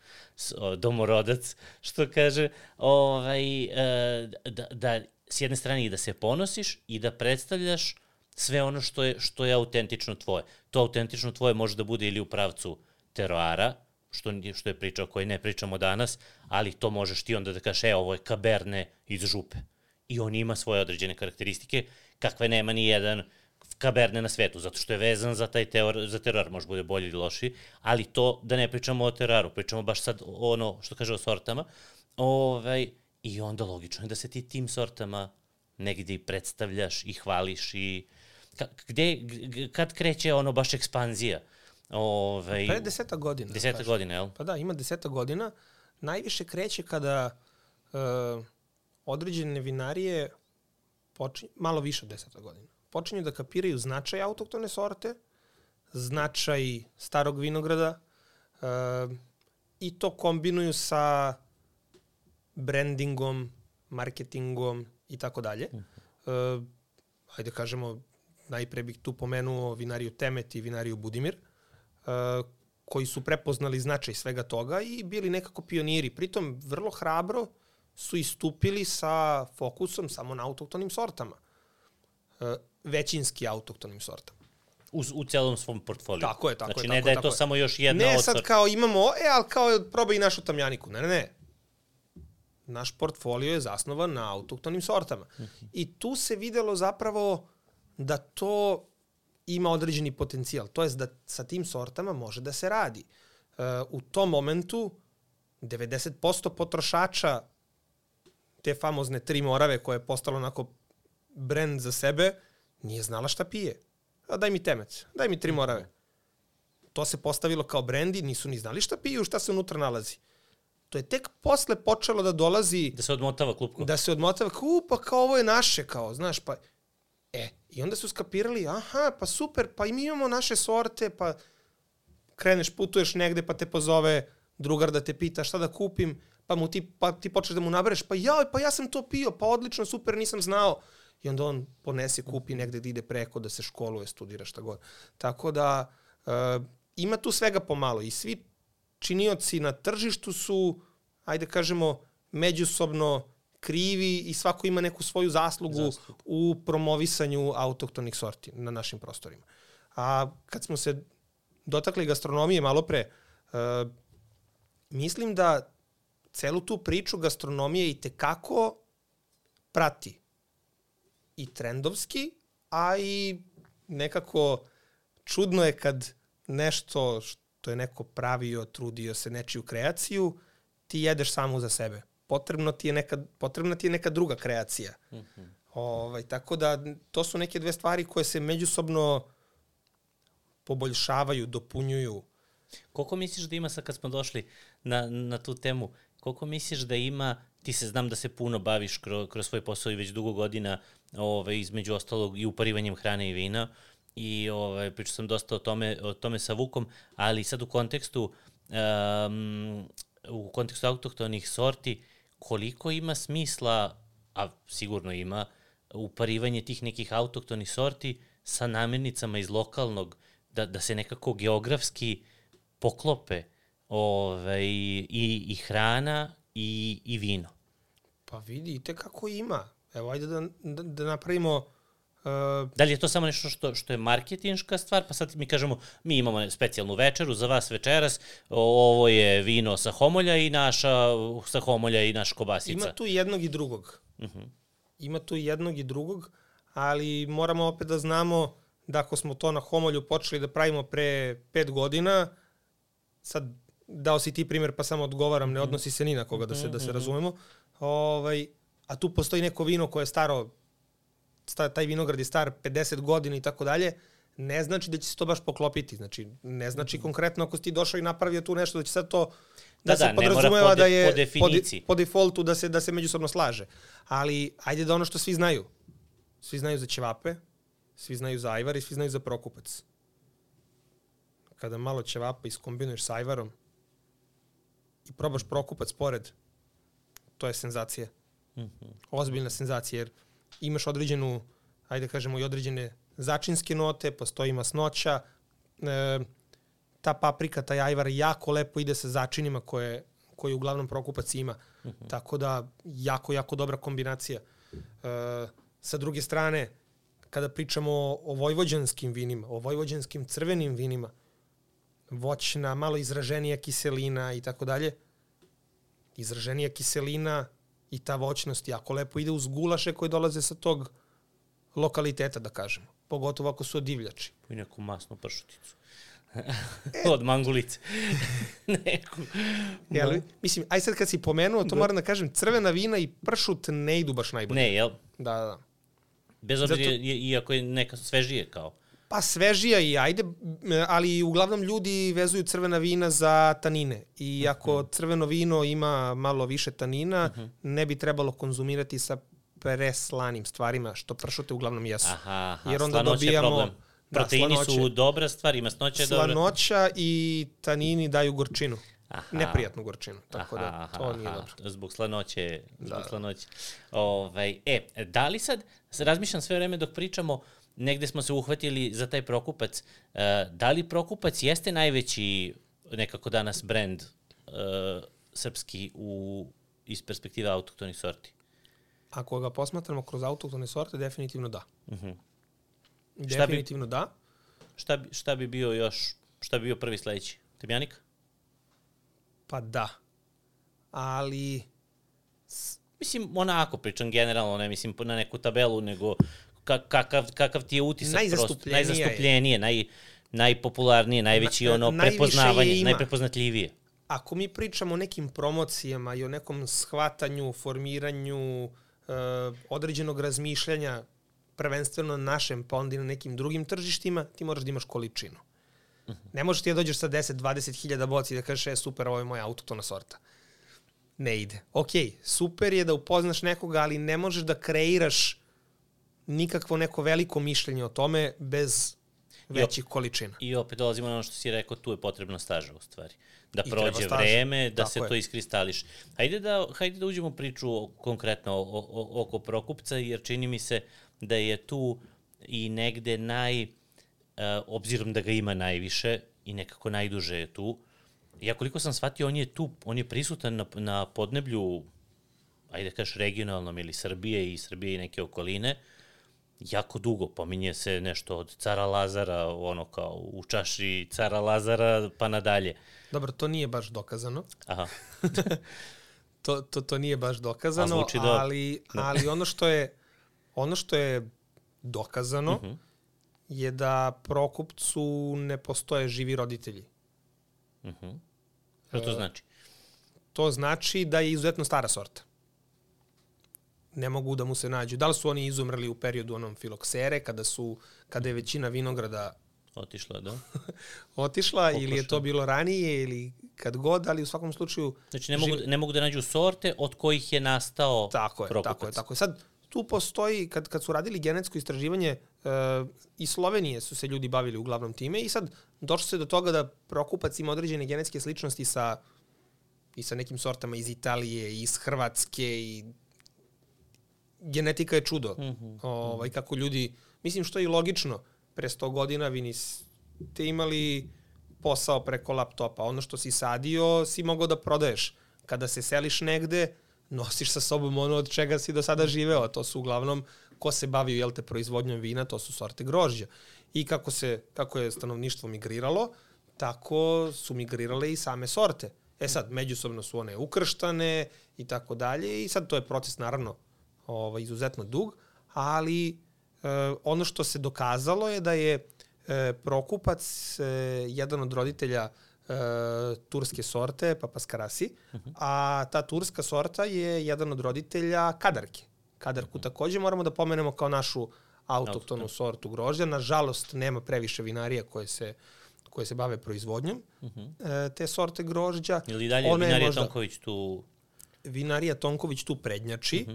domorodac, što kaže, ovaj, uh, da, da s jedne strane i da se ponosiš i da predstavljaš sve ono što je, što je autentično tvoje. To autentično tvoje može da bude ili u pravcu teroara, što, što je priča o kojoj ne pričamo danas, ali to možeš ti onda da kažeš, e, ovo je kaberne iz župe. I on ima svoje određene karakteristike, kakve nema ni jedan kaberne na svetu, zato što je vezan za taj teor, za teror, može bude bolji ili loši, ali to da ne pričamo o teroru, pričamo baš sad ono što kaže o sortama, ovaj, i onda logično je da se ti tim sortama negdje predstavljaš i hvališ i gde, kad kreće ono baš ekspanzija? Ovaj, Pre deseta godina. Deseta kažem. godina, jel? Pa da, ima deseta godina. Najviše kreće kada uh, određene vinarije, počinju, malo više od deseta godina, počinju da kapiraju značaj autoktone sorte, značaj starog vinograda uh, i to kombinuju sa brandingom, marketingom i tako dalje. Uh, ajde kažemo, najpre bih tu pomenuo vinariju Temet i vinariju Budimir, uh, koji su prepoznali značaj svega toga i bili nekako pioniri. Pritom, vrlo hrabro su istupili sa fokusom samo na autoktonim sortama. Uh, većinski autoktonim sortama. U, u celom svom portfoliju. Tako je, tako znači, je. Znači, ne da je to je. samo još jedna Ne, sad kao imamo, e, ali kao probaj i našu tamjaniku. Ne, ne, ne. Naš portfolio je zasnovan na autoktonim sortama. Mhm. I tu se videlo zapravo da to ima određeni potencijal. To je da sa tim sortama može da se radi. Uh, u tom momentu 90% potrošaća te famozne tri morave koje je postalo onako brend za sebe, nije znala šta pije. A daj mi temec, daj mi tri morave. To se postavilo kao brendi, nisu ni znali šta piju, šta se unutra nalazi. To je tek posle počelo da dolazi... Da se odmotava klupko. Da se odmotava, kao, pa kao ovo je naše, kao, znaš, pa... E, i onda su skapirali, aha, pa super, pa i mi imamo naše sorte, pa kreneš, putuješ negde, pa te pozove drugar da te pita šta da kupim, pa mu ti, pa ti počneš da mu nabereš, pa ja, pa ja sam to pio, pa odlično, super, nisam znao. I onda on ponese, kupi negde da ide preko, da se školuje, studira, šta god. Tako da, uh, ima tu svega pomalo i svi činioci na tržištu su, ajde kažemo, međusobno krivi i svako ima neku svoju zaslugu Zaslup. u promovisanju autohtonih sorti na našim prostorima. A kad smo se dotakli gastronomije malo pre, uh, mislim da celu tu priču gastronomije i tekako prati i trendovski, a i nekako čudno je kad nešto što je neko pravio, trudio se nečiju kreaciju, ti jedeš samo za sebe. Potrebno ti je neka, potrebna ti je neka druga kreacija. Mm -hmm. ovaj, tako da to su neke dve stvari koje se međusobno poboljšavaju, dopunjuju. Koliko misliš da ima sad kad smo došli na, na tu temu, koliko misliš da ima, ti se znam da se puno baviš kroz, kroz svoj posao i već dugo godina, ove, između ostalog i uparivanjem hrane i vina, i ovaj, pričao sam dosta o tome, o tome sa Vukom, ali sad u kontekstu um, u kontekstu autohtonih sorti, koliko ima smisla, a sigurno ima, uparivanje tih nekih autohtonih sorti sa namirnicama iz lokalnog, da, da se nekako geografski poklope ovaj, i, i hrana i, i vino. Pa vidite kako ima. Evo, ajde da, da, da napravimo Uh, da li je to samo nešto što, što je marketinška stvar, pa sad mi kažemo, mi imamo specijalnu večeru za vas večeras, ovo je vino sa homolja i naša sa homolja i naša kobasica. Ima tu jednog i drugog. Uh mhm. -huh. Ima tu jednog i drugog, ali moramo opet da znamo da ako smo to na homolju počeli da pravimo pre pet godina, sad dao si ti primer pa samo odgovaram, ne mhm. odnosi se ni na koga da se, da se mhm. razumemo, ovaj, a tu postoji neko vino koje je staro taj vinograd je star 50 godina i tako dalje, ne znači da će se to baš poklopiti. Znači, ne znači konkretno ako si ti došao i napravio tu nešto da će sad to da, da se da, podrazumeva da je po, definiciji. po, po defaultu da se, da se međusobno slaže. Ali ajde da ono što svi znaju. Svi znaju za ćevape, svi znaju za ajvar i svi znaju za prokupac. Kada malo ćevapa iskombinuješ sa ajvarom i probaš prokupac pored, to je senzacija. Mm -hmm. Ozbiljna senzacija, jer imaš određenu, ajde kažemo i određene začinske note, postoji masnoća, e, ta paprika, taj ajvar jako lepo ide sa začinima koje, koje uglavnom prokupac ima. Mhm. -huh. Tako da jako, jako dobra kombinacija. E, sa druge strane, kada pričamo o, o vojvođanskim vinima, o vojvođanskim crvenim vinima, voćna, malo izraženija kiselina i tako dalje, izraženija kiselina i ta voćnost jako lepo ide uz gulaše koje dolaze sa tog lokaliteta, da kažemo. Pogotovo ako su od divljači. I neku masnu pršuticu. e. od mangulice. neku. Jel, mislim, aj sad kad si pomenuo, to da. moram da kažem, crvena vina i pršut ne idu baš najbolje. Ne, jel? Da, da, da. Bez obzira, Zato... iako je neka svežije kao. Pa svežija i ajde, ali uglavnom ljudi vezuju crvena vina za tanine. I ako uh -huh. crveno vino ima malo više tanina, uh -huh. ne bi trebalo konzumirati sa preslanim stvarima, što pršute uglavnom jesu. Aha, aha. Jer onda dobijamo... Je problem. Da, Proteini slanoće, su dobra stvar i masnoća je dobra. Slanoća i tanini daju gorčinu. Aha. Neprijatnu gorčinu, tako aha, da to aha, nije dobro. Zbog slanoće, zbog da. slanoće. Ovaj, e, da li sad, razmišljam sve vreme dok pričamo, negde smo se uhvatili za taj Prokupac. Uh, da li Prokupac jeste najveći nekako danas brend uh, srpski u, iz perspektive autoktonih sorti? Ako ga posmatramo kroz autoktone sorte, definitivno da. Uh. -huh. Definitivno šta bi, da. Šta bi, šta bi bio još, šta bi bio prvi sledeći? Temjanik? Pa da. Ali... Mislim, onako pričam generalno, ne mislim na neku tabelu, nego kakav, kakav ti je utisak najzastupljenije, najzastupljenije naj, najpopularnije, najveći Na, ono prepoznavanje, najprepoznatljivije. ako mi pričamo o nekim promocijama i o nekom shvatanju, formiranju e, određenog razmišljanja, prvenstveno na našem, pa onda i na nekim drugim tržištima, ti moraš da imaš količinu. Ne možeš ti da dođeš sa 10-20 hiljada boci i da kažeš, e, super, ovo je moja autotona sorta. Ne ide. Ok, super je da upoznaš nekoga, ali ne možeš da kreiraš nikakvo neko veliko mišljenje o tome bez većih količina. I opet dolazimo na ono što si rekao, tu je potrebno staža u stvari. Da I prođe vreme, da Tako se je. to iskristališ. Hajde da, hajde da uđemo priču konkretno o, o, oko Prokupca, jer čini mi se da je tu i negde naj, uh, obzirom da ga ima najviše i nekako najduže je tu, ja koliko sam shvatio, on je tu, on je prisutan na, na podneblju, ajde da kažeš regionalnom ili Srbije i Srbije i neke okoline, jako dugo. Pominje se nešto od cara Lazara, ono kao u čaši cara Lazara pa nadalje. Dobro, to nije baš dokazano. Aha, To, to, to nije baš dokazano, A zvuči dobro. ali, ali ono što je ono što je dokazano Mhm. je da Prokupcu ne postoje živi roditelji. uh Što to znači? To znači da je izuzetno stara sorta. Ne mogu da mu se nađu. Da li su oni izumrli u periodu onom filoksere, kada, su, kada je većina vinograda Otišla, da? otišla, ili je to bilo ranije, ili kad god, ali u svakom slučaju... Znači ne mogu, ne mogu da nađu sorte od kojih je nastao Tako je, prokupac. tako je, tako je. Sad, tu postoji, kad, kad su radili genetsko istraživanje, e, i Slovenije su se ljudi bavili uglavnom time i sad došlo se do toga da prokupac ima određene genetske sličnosti sa i sa nekim sortama iz Italije, iz Hrvatske i genetika je čudo. Mm -hmm. ovaj, kako ljudi, mislim što je i logično, pre 100 godina vi niste imali posao preko laptopa. Ono što si sadio si mogao da prodaješ. Kada se seliš negde, nosiš sa sobom ono od čega si do sada živeo. a To su uglavnom ko se bavio jel te proizvodnjom vina, to su sorte grožđa. I kako se kako je stanovništvo migriralo, tako su migrirale i same sorte. E sad, međusobno su one ukrštane i tako dalje i sad to je proces naravno ovaj, izuzetno dug, ali e, ono što se dokazalo je da je e, Prokupac e, jedan od roditelja e, turske sorte, Papaskarasi, a ta turska sorta je jedan od roditelja Kadarke. Kadarku takođe moramo da pomenemo kao našu autoktonu sortu grožđa. Nažalost, nema previše vinarija koje se koje se bave proizvodnjom e, te sorte grožđa. Ili dalje Ona je Vinarija možda- Tonković tu... Vinarija Tonković tu prednjači.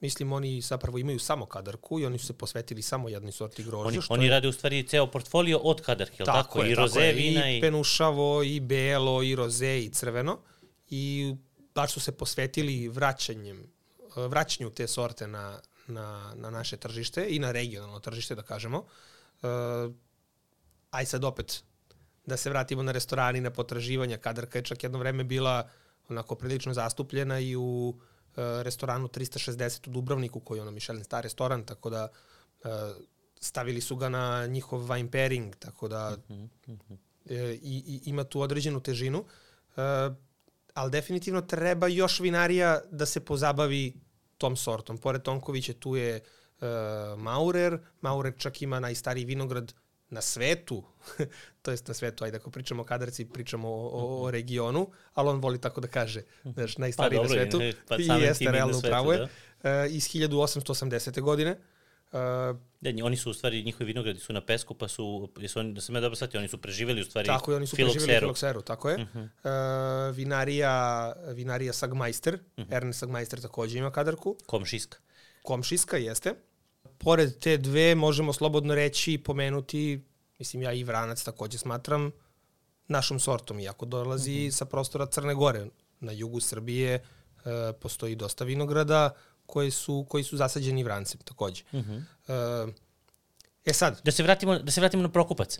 Mislim, oni zapravo imaju samo kadarku i oni su se posvetili samo jednoj sorti grožđa. Oni, što oni je- rade u stvari ceo portfolio od kadarke, je li tako? I roze, je. vina i... i... penušavo, i belo, i roze, i crveno. I baš su se posvetili vraćanjem, vraćanju te sorte na, na, na naše tržište i na regionalno tržište, da kažemo. Uh, aj sad opet, da se vratimo na restorani, na potraživanja. Kadarka je čak jedno vreme bila onako prilično zastupljena i u uh, restoranu 360 u Dubrovniku, koji je ono Michelin star restoran, tako da uh, stavili su ga na njihov wine pairing, tako da e, i, i ima tu određenu težinu. Ali definitivno treba još vinarija da se pozabavi tom sortom. Pored Tonkovića tu je Maurer. Maurer čak ima najstariji vinograd na svetu, to jest na svetu, ajde ako pričamo o kadarci, pričamo o, o, o regionu, ali on voli tako da kaže, znaš, najstariji Pa na dobro, svetu. i- pa I jeste, na realno upravo je. E, iz 1880. godine. E, Da, oni su u stvari, njihovi vinogradi su na pesku, pa su, jesu oni, da sam ja dobro shvatio, oni su preživeli u stvari Tako je, oni su filokseru. filokseru, tako je. Uh -huh. uh, vinarija, vinarija Sagmeister, uh -huh. Ernest Sagmeister takođe ima kadarku. Komšiska. Komšiska jeste. Pored te dve možemo slobodno reći i pomenuti, mislim ja i Vranac takođe smatram, našom sortom, iako dolazi uh -huh. sa prostora Crne Gore. Na jugu Srbije uh, postoji dosta vinograda koji su, koji su zasađeni vrancem takođe. Uh -huh. uh, e sad, Da se vratimo, da se vratimo na Prokupac.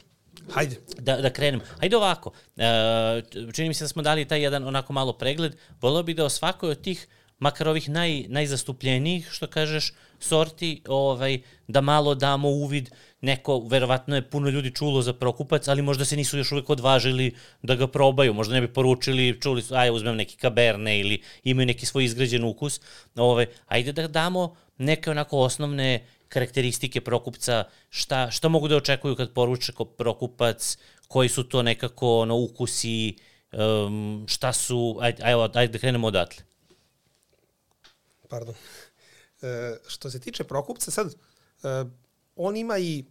hajde. Da, da krenemo. Hajde ovako. E, čini mi se da smo dali taj jedan onako malo pregled. Volio bih da o svakoj od tih, makar ovih naj, najzastupljenijih, što kažeš, sorti, ovaj, da malo damo uvid. Neko, verovatno je puno ljudi čulo za Prokupac, ali možda se nisu još uvek odvažili da ga probaju. Možda ne bi poručili, čuli su, aj, uzmem neki kaberne ili imaju neki svoj izgrađen ukus. Ovaj, ajde da damo neke onako osnovne karakteristike Prokupca, šta, šta mogu da očekuju kad poruče Prokupac, koji su to nekako ono, ukusi, Um, šta su, ajde, ajde, ajde da krenemo odatle. Pardon. E, što se tiče Prokupca, sad, e, on ima i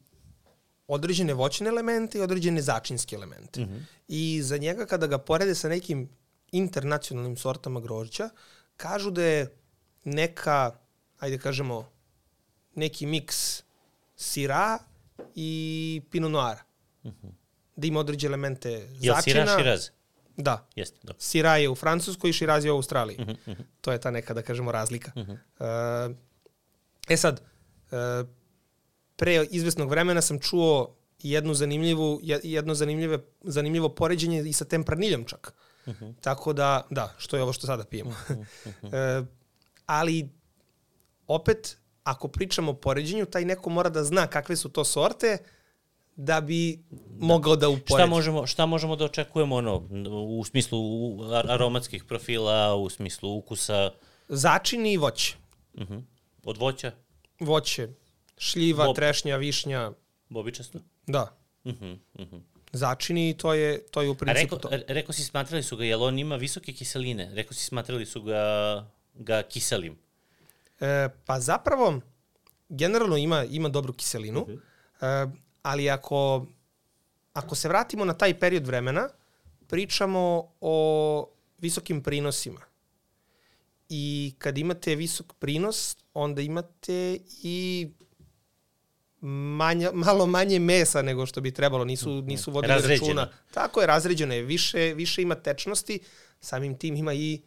određene voćne elemente i određene začinske elemente. Mm -hmm. I za njega kada ga porede sa nekim internacionalnim sortama grožđa, kažu da je neka, ajde kažemo, neki miks sira i pinot noara. Mm -hmm. Da ima određene elemente začina. Je sira širaz? Da. Jeste, dobro. Sira je u Francuskoj i Širaz je u Australiji. Mm -hmm. To je ta neka, da kažemo, razlika. -hmm. uh, e sad, uh, pre izvesnog vremena sam čuo jednu zanimljivu, jedno zanimljive, zanimljivo poređenje i sa tempraniljem čak. Uh -huh. Tako da, da, što je ovo što sada pijemo. Uh -huh. Uh -huh. ali, opet, ako pričamo o poređenju, taj neko mora da zna kakve su to sorte, da bi mogao da uporedi. Šta možemo, šta možemo da očekujemo ono, u smislu aromatskih profila, u smislu ukusa? Začini i voće. Uh -huh. Od voća? Voće. Šljiva, Bob. trešnja, višnja. Bobičasto? Da. Uh -huh, uh -huh. Začini i to je, to je u principu to. Rekao si smatrali su ga, jel on ima visoke kiseline? Rekao si smatrali su ga, ga kiselim? E, pa zapravo, generalno ima, ima dobru kiselinu, uh -huh. e, ali ako, ako se vratimo na taj period vremena, pričamo o visokim prinosima. I kad imate visok prinos, onda imate i manja, malo manje mesa nego što bi trebalo, nisu, mhm. nisu vodili Razređeno. računa. Tako je, razređeno je, više, više ima tečnosti, samim tim ima i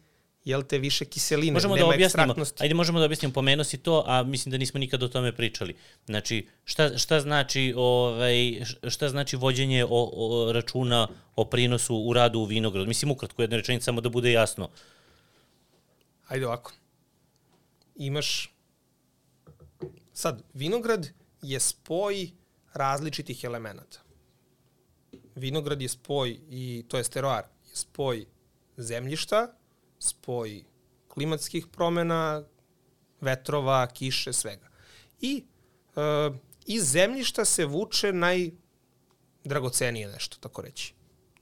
jel te više kiseline, možemo nema da objasnimo, Ajde, možemo da objasnimo, pomenu si to, a mislim da nismo nikad o tome pričali. Znači, šta, šta znači ovaj, šta znači vođenje o, o, računa o prinosu u radu u vinograd? Mislim, ukratko, jedna rečenica, samo da bude jasno. Ajde ovako. Imaš sad vinograd je spoj različitih elemenata. Vinograd je spoj, i to je steroar, je spoj zemljišta, spoj klimatskih promena, vetrova, kiše, svega. I e, iz zemljišta se vuče najdragocenije nešto, tako reći.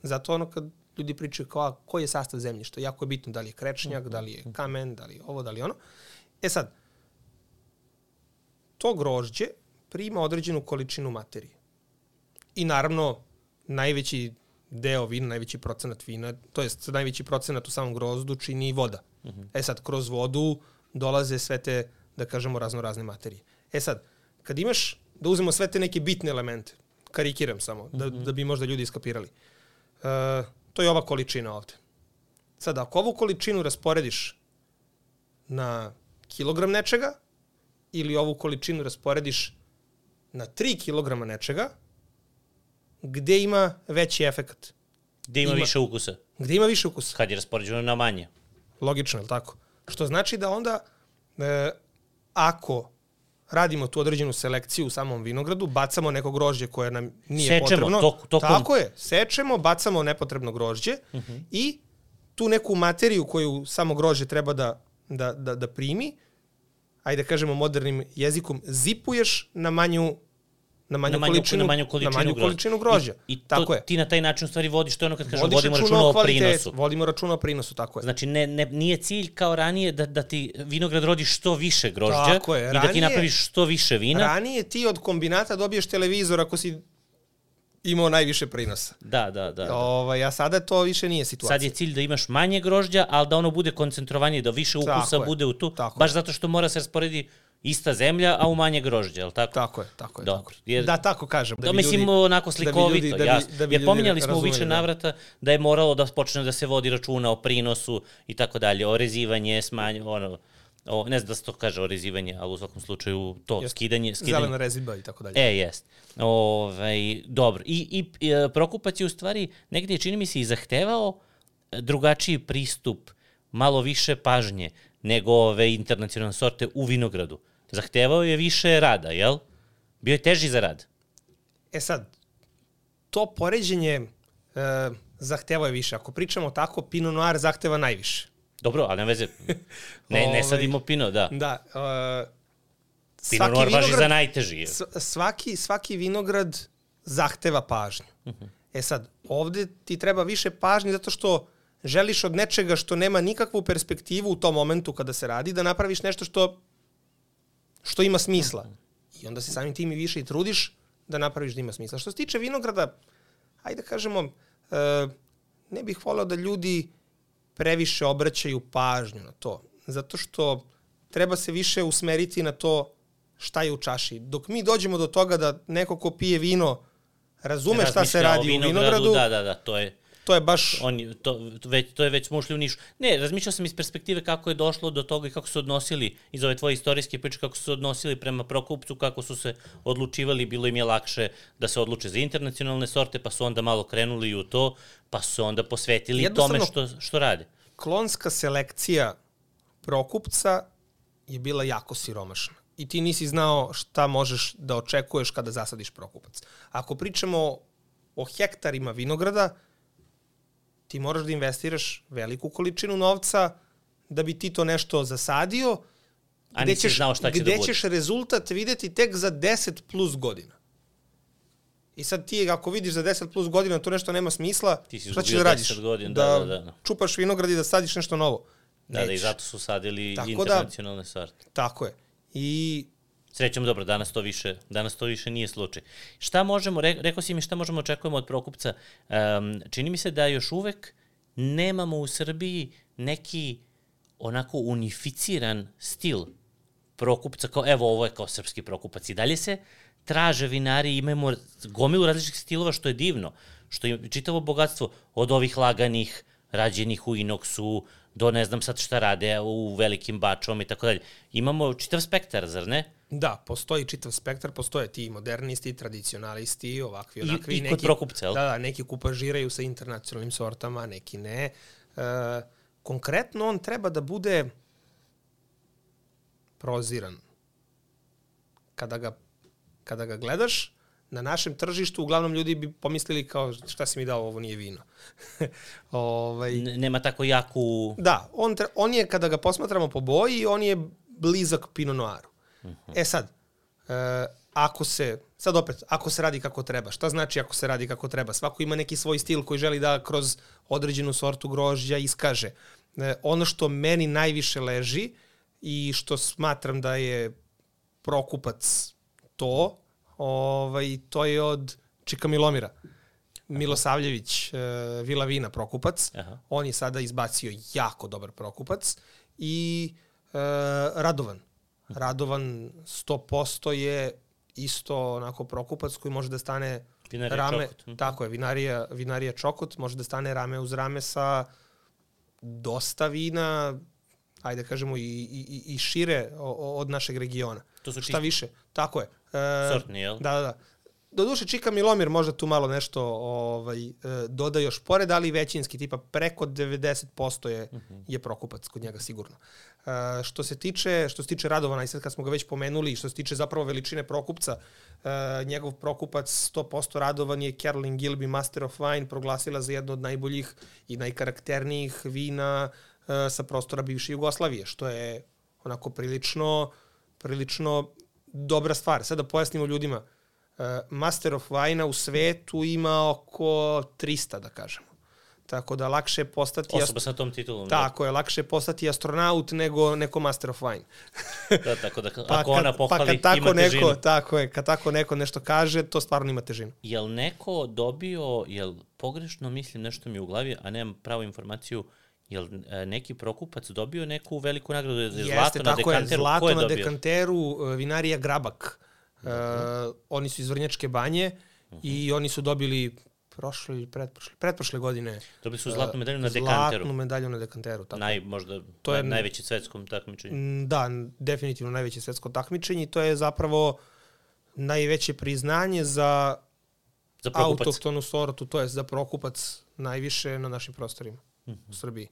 Zato ono kad ljudi pričaju kao, a, koji je sastav zemljišta, jako je bitno da li je krečnjak, da li je kamen, da li je ovo, da li je ono. E sad, to grožđe prima određenu količinu materije. I naravno, najveći deo vina, najveći procenat vina, to jest najveći procenat u samom grozdu čini voda. Mhm. -huh. E sad, kroz vodu dolaze sve te, da kažemo, razno razne materije. E sad, kad imaš, da uzmemo sve te neke bitne elemente, karikiram samo, uh -huh. da, mhm. da bi možda ljudi iskapirali. Uh, to je ova količina ovde. Sad, ako ovu količinu rasporediš na kilogram nečega, ili ovu količinu rasporediš na 3 kg nečega, gde ima veći efekt. Gde ima, ima više ukusa. Gde ima više ukusa. Kad je raspoređeno na manje. Logično, je li tako? Što znači da onda, e, ako radimo tu određenu selekciju u samom vinogradu, bacamo neko grožđe koje nam nije sečemo, potrebno. Tok, tokom... Tako je, sečemo, bacamo nepotrebno grožđe uh mhm. -huh. i tu neku materiju koju samo grožđe treba da, da, da, da primi, ajde da kažemo modernim jezikom, zipuješ na manju na manju, na manju količinu, na manju količinu, na manju grožđa. količinu grožđa. I, i tako to, je. ti na taj način u stvari vodiš, to je ono kad kažem, vodimo računa o prinosu. Vodimo računa o prinosu, tako je. Znači, ne, ne, nije cilj kao ranije da, da ti vinograd rodi što više grožđa tako je. Ranije, i da ti napraviš što više vina. Ranije ti od kombinata dobiješ televizor ako si imao najviše prinosa. Da, da, da. Ovaj, a sada to više nije situacija. Sad je cilj da imaš manje grožđa, ali da ono bude koncentrovanije, da više ukusa tako bude u tu, tako baš je. zato što mora se rasporedi ista zemlja, a u manje grožđe, je li tako? Tako je, tako je. Dobro. Tako. Jer, da, tako kažem. Da, da mislim, ljudi, onako slikovito, da bi ljudi. Da bi, da bi Jer pominjali smo u više da. navrata da je moralo da počne da se vodi računa o prinosu i tako dalje, o rezivanje, smanje, ono, o, ne znam da se to kaže orezivanje, ali u svakom slučaju to, jest, skidanje, skidanje. Zelena reziba i tako dalje. E, jest. Ovaj, dobro. I, i, i e, Prokupac je u stvari negdje, čini mi se, i zahtevao drugačiji pristup, malo više pažnje nego ove internacionalne sorte u vinogradu. Zahtevao je više rada, jel? Bio je teži za rad. E sad, to poređenje e, zahtevao je više. Ako pričamo tako, Pinot Noir zahteva najviše. Dobro, ali ne veze. Ne, ne sadimo Pinot, da. Da. Uh, Pinot Noir važi za najteži. Svaki, svaki vinograd zahteva pažnju. Uh mhm. -huh. E sad, ovde ti treba više pažnje zato što želiš od nečega što nema nikakvu perspektivu u tom momentu kada se radi, da napraviš nešto što, što ima smisla. I onda se samim tim i više i trudiš da napraviš da ima smisla. Što se tiče vinograda, ajde da kažemo, e, ne bih voleo da ljudi previše obraćaju pažnju na to. Zato što treba se više usmeriti na to šta je u čaši. Dok mi dođemo do toga da neko ko pije vino razume šta se radi u vinogradu, da, da, da, to je to je baš... On, to, već, to je već smo ušli u nišu. Ne, razmišljao sam iz perspektive kako je došlo do toga i kako su odnosili iz ove tvoje istorijske priče, kako su se odnosili prema Prokupcu, kako su se odlučivali, bilo im je lakše da se odluče za internacionalne sorte, pa su onda malo krenuli u to, pa su onda posvetili tome što, što rade. Klonska selekcija Prokupca je bila jako siromašna i ti nisi znao šta možeš da očekuješ kada zasadiš Prokupac. Ako pričamo o hektarima vinograda, ti moraš da investiraš veliku količinu novca da bi ti to nešto zasadio, A gde ćeš, znao šta će gde da ćeš rezultat videti tek za 10 plus godina. I sad ti, ako vidiš za 10 plus godina to nešto nema smisla, ti si šta ćeš da radiš? Godina, da, da, da, da. čupaš vinograd i da sadiš nešto novo. Da, Nećeš. da, i zato su sadili tako da- internacionalne da. Tako je. I Srećom, dobro, danas to više, danas to više nije slučaj. Šta možemo, re, rekao si mi šta možemo očekujemo od Prokupca. Um, čini mi se da još uvek nemamo u Srbiji neki onako unificiran stil Prokupca, kao evo ovo je kao srpski Prokupac. I dalje se traže vinari, imamo gomilu različitih stilova, što je divno, što je čitavo bogatstvo od ovih laganih, rađenih u inoksu, do ne znam sad šta rade u velikim bačom i tako dalje. Imamo čitav spektar, zar ne? Da, postoji čitav spektar, postoje ti modernisti, tradicionalisti, ovakvi, onakvi. I, i kod Prokupca, jel? Da, da, neki kupažiraju sa internacionalnim sortama, neki ne. E, konkretno on treba da bude proziran. Kada ga, kada ga gledaš, na našem tržištu uglavnom ljudi bi pomislili kao šta si mi dao, ovo nije vino. ovaj, nema tako jaku... Da, on, on je, kada ga posmatramo po boji, on je blizak Pinot Noiru. Uh -huh. E sad, e, ako se, sad opet, ako se radi kako treba, šta znači ako se radi kako treba? Svako ima neki svoj stil koji želi da kroz određenu sortu grožđa iskaže. E, ono što meni najviše leži i što smatram da je prokupac to, ovaj, to je od Čika Milomira. Milosavljević, uh, Vila Vina Prokupac. Aha. On je sada izbacio jako dobar Prokupac. I uh, Radovan. Radovan 100% je isto onako Prokupac koji može da stane vinarija rame, Čokot. Mhm. tako je, vinarija, vinarija Čokot može da stane rame uz rame sa dosta vina, ajde da kažemo i, i, i šire od našeg regiona. To su Šta više, tako je. E, Sortni, jel? Da, da, da. Doduše, Čika Milomir možda tu malo nešto ovaj, e, doda još pored, ali većinski, tipa preko 90% je, mhm. -huh. je prokupac kod njega sigurno. Uh, što se tiče što se tiče Radovana i sad kad smo ga već pomenuli, što se tiče zapravo veličine prokupca, uh, njegov prokupac 100% Radovan je Carolyn Gilby Master of Wine proglasila za jedno od najboljih i najkarakternijih vina uh, sa prostora bivše Jugoslavije, što je onako prilično prilično dobra stvar. Sada da pojasnimo ljudima. Uh, Master of Wine u svetu ima oko 300, da kažemo. Tako da lakše je postati... Osoba sa tom titulom. Da. Tako da. je, lakše je postati astronaut nego neko Master of Wine. da, tako da pa ako ona pohvali, pa kad tako ima neko, težinu. Tako je, kad tako neko nešto kaže, to stvarno ima težinu. Jel neko dobio, jel pogrešno mislim, nešto mi u glavi, a nemam pravu informaciju, Jel e, neki prokupac dobio neku veliku nagradu? Jeste, zlato na dekanteru? Je, zlato je na dobio? dekanteru, e, vinarija Grabak. Uh, oni su iz Vrnjačke banje uh -huh. i oni su dobili prošle ili pretprošle, pretprošle godine. Dobili su zlatnu medalju na dekanteru. Zlatnu medalju na dekanteru, tako. Naj, možda to je najveće svetskom takmičenju. Da, definitivno najveće svetsko takmičenje i to je zapravo najveće priznanje za, za autoktonu sortu, to je za prokupac najviše na našim prostorima -huh. u Srbiji.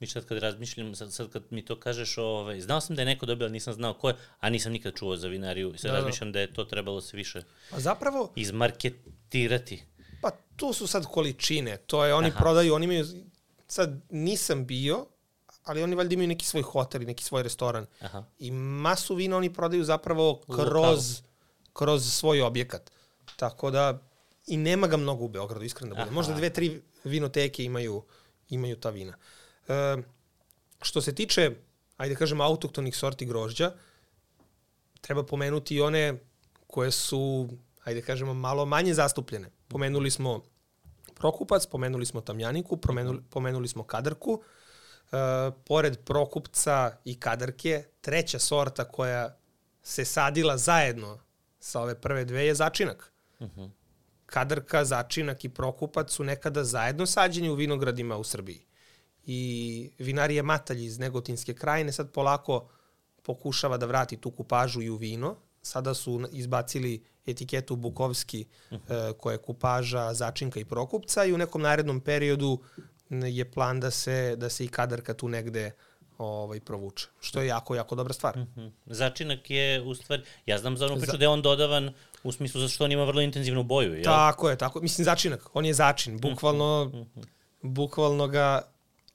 Mi sad kad razmišljam, sad, sad kad mi to kažeš, ovaj, znao sam da je neko dobio, ali nisam znao ko je, a nisam nikad čuo za vinariju. Sad da, da. razmišljam da je to trebalo se više pa zapravo, izmarketirati. Pa tu su sad količine, to je, oni Aha. prodaju, oni imaju, sad nisam bio, ali oni valjda imaju neki svoj hotel i neki svoj restoran. Aha. I masu vina oni prodaju zapravo kroz, kroz svoj objekat. Tako da i nema ga mnogo u Beogradu, iskreno da bude. Možda dve, tri vinoteke imaju, imaju ta vina. E, što se tiče, ajde da kažemo, autoktonih sorti grožđa, treba pomenuti i one koje su, ajde da kažemo, malo manje zastupljene. Pomenuli smo Prokupac, pomenuli smo Tamjaniku, pomenuli, pomenuli smo Kadarku. E, pored Prokupca i Kadarke, treća sorta koja se sadila zajedno sa ove prve dve je Začinak. Uh mhm. -huh. Kadarka, Začinak i Prokupac su nekada zajedno sađeni u vinogradima u Srbiji. I vinarije Matalj iz Negotinske krajine sad polako pokušava da vrati tu kupažu i u vino. Sada su izbacili etiketu Bukovski uh -huh. koja je kupaža Začinka i Prokupca i u nekom narednom periodu je plan da se, da se i Kadarka tu negde ovaj, provuče. Što je jako, jako dobra stvar. Mhm. -huh. Začinak je, u stvari, ja znam za onu priču za... da je on dodavan u smislu zato što on ima vrlo intenzivnu boju, jel? Tako je, tako. Mislim, začinak, on je začin. Bukvalno, uh -huh. bukvalno ga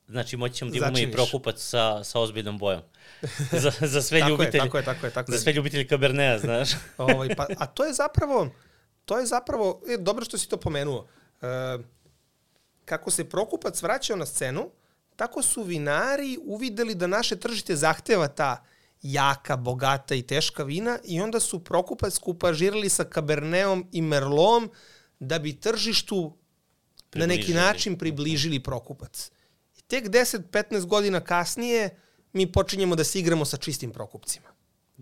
Znači, moći ćemo da imamo i prokupac sa, sa ozbiljnom bojom. za, za sve tako ljubitelji. Je, tako je, tako je, tako je. Za sve ljubitelji Caberneta, znaš. ovaj, pa, a to je zapravo, to je zapravo, je, dobro što si to pomenuo. E, kako se prokupac vraćao na scenu, tako su vinari uvideli da naše tržište zahteva ta jaka, bogata i teška vina i onda su prokupac kupažirali sa Cabernetom i Merlom da bi tržištu približili. na neki način približili prokupac. I tek 10-15 godina kasnije mi počinjemo da se igramo sa čistim prokupcima.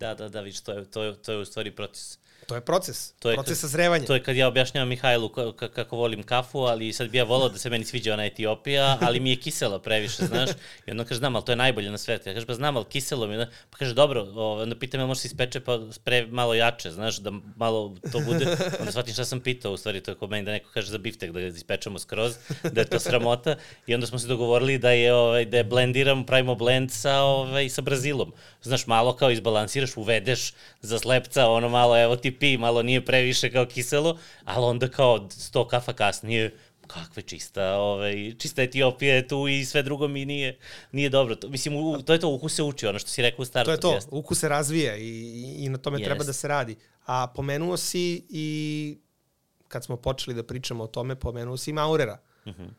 Da, da, da, vidiš, to je, to je, to je u stvari proces. To je proces, to je proces sazrevanja. To je kad ja objašnjavam Mihajlu kako volim kafu, ali sad bi ja volao da se meni sviđa ona Etiopija, ali mi je kisela previše, znaš. I onda kaže, znam, ali to je najbolje na svetu. Ja kaže, pa znam, ali kiselo mi je. Pa kaže, dobro, onda pitam me, može se ispeče pa spre malo jače, znaš, da malo to bude. Onda shvatim šta sam pitao, u stvari, to je kod meni da neko kaže za biftek, da ga ispečemo skroz, da je to sramota. I onda smo se dogovorili da je, ovaj, da je blendiramo, pravimo blend sa, ovaj, sa Brazilom. Znaš, malo kao izbalansiraš, uvedeš za slepca, ono malo, evo ti pi, malo nije previše kao kiselo, ali onda kao sto kafa kasnije, kakve čista, ovaj, čista Etiopija je tu i sve drugo mi nije, nije dobro. To, mislim, u, to je to, ukus se uči, ono što si rekao u startu. To je to, jest. ukus se razvija i, i, na tome jest. treba da se radi. A pomenuo si i, kad smo počeli da pričamo o tome, pomenuo si i Maurera. Mhm. -huh.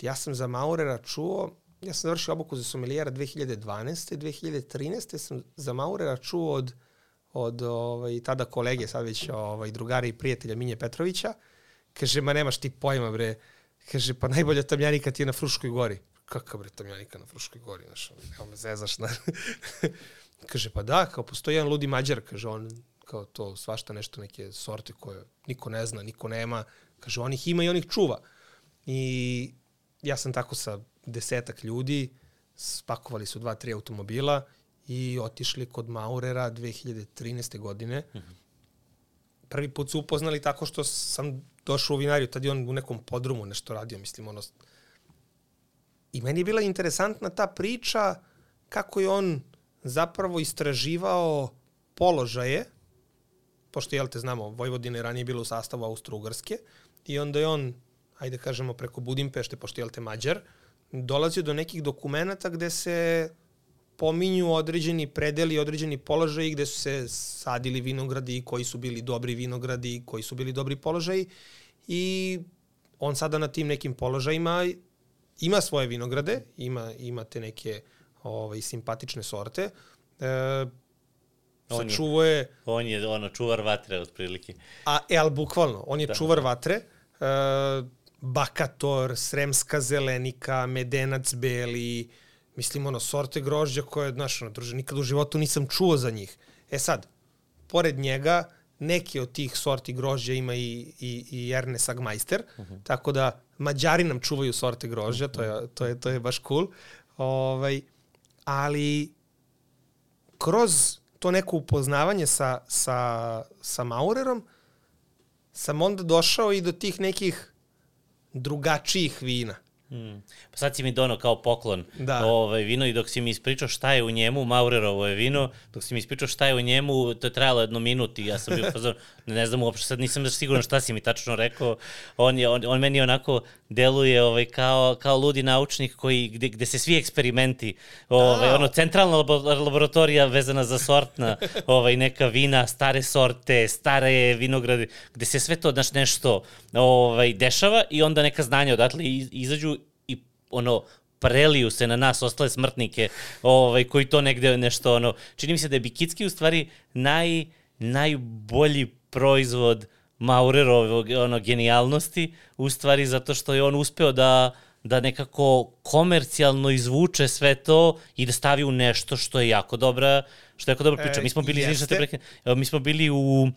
Ja sam za Maurera čuo, ja sam završio obuku za somilijera 2012. 2013. sam za Maurera čuo od od ovaj, tada kolege, sad već ovaj, drugara i prijatelja Minje Petrovića, kaže, ma nemaš ti pojma, bre, kaže, pa najbolja tamljanika ti je na Fruškoj gori. Kakav bre tamljanika na Fruškoj gori, znaš, evo me zezaš, na... kaže, pa da, kao postoji jedan ludi mađar, kaže, on kao to svašta nešto, neke sorte koje niko ne zna, niko nema, kaže, on ih ima i on ih čuva. I ja sam tako sa desetak ljudi, spakovali su dva, tri automobila i otišli kod Maurera 2013. godine. Mm -hmm. Prvi put su upoznali tako što sam došao u vinariju, tad je on u nekom podrumu nešto radio, mislim, ono... I meni je bila interesantna ta priča kako je on zapravo istraživao položaje, pošto, jel te znamo, Vojvodina je ranije bila u sastavu Austro-Ugrske, i onda je on, ajde kažemo, preko Budimpešte, pošto, jel te Mađar, dolazio do nekih dokumenta gde se pominju određeni predeli, određeni položaji gde su se sadili vinogradi, koji su bili dobri vinogradi, koji su bili dobri položaji i on sada na tim nekim položajima ima svoje vinograde, ima, ima te neke ovaj, simpatične sorte. E, on je, on je ono čuvar vatre otprilike. A, e, ali bukvalno, on je da. čuvar vatre. E, Bakator, Sremska zelenika, Medenac beli, Mislim, ono, sorte grožđa koje, znaš, ono, druže, nikad u životu nisam čuo za njih. E sad, pored njega, neki od tih sorti grožđa ima i, i, i Erne Sagmeister, uh mhm. -huh. tako da Mađari nam čuvaju sorte grožđa, to je, to je, to je baš cool. Ovaj, ali kroz to neko upoznavanje sa, sa, sa Maurerom sam onda došao i do tih nekih drugačijih vina. Mm. Pa sad si mi dono kao poklon Da. ovaj, vino i dok si mi ispričao šta je u njemu, Maurerovo je vino, dok si mi ispričao šta je u njemu, to je trajalo jednu minut i ja sam bio fazon, ne znam uopšte, sad nisam siguran šta si mi tačno rekao, on, je, on, on meni onako deluje ovaj, kao, kao ludi naučnik koji, gde, gde se svi eksperimenti, ovaj, ono centralna labo- laboratorija vezana za sortna, ovaj, neka vina, stare sorte, stare vinograde, gde se sve to znaš, nešto ovaj, dešava i onda neka znanja odatle iz- izađu ono preliju se na nas ostale smrtnike ovaj, koji to negde nešto ono čini mi se da je Bikitski u stvari naj, najbolji proizvod Maurerovog ono, genijalnosti u stvari zato što je on uspeo da da nekako komercijalno izvuče sve to i da stavi u nešto što je jako dobra, što je jako dobra priča. E, Mi smo bili, što te Evo, mi smo bili u,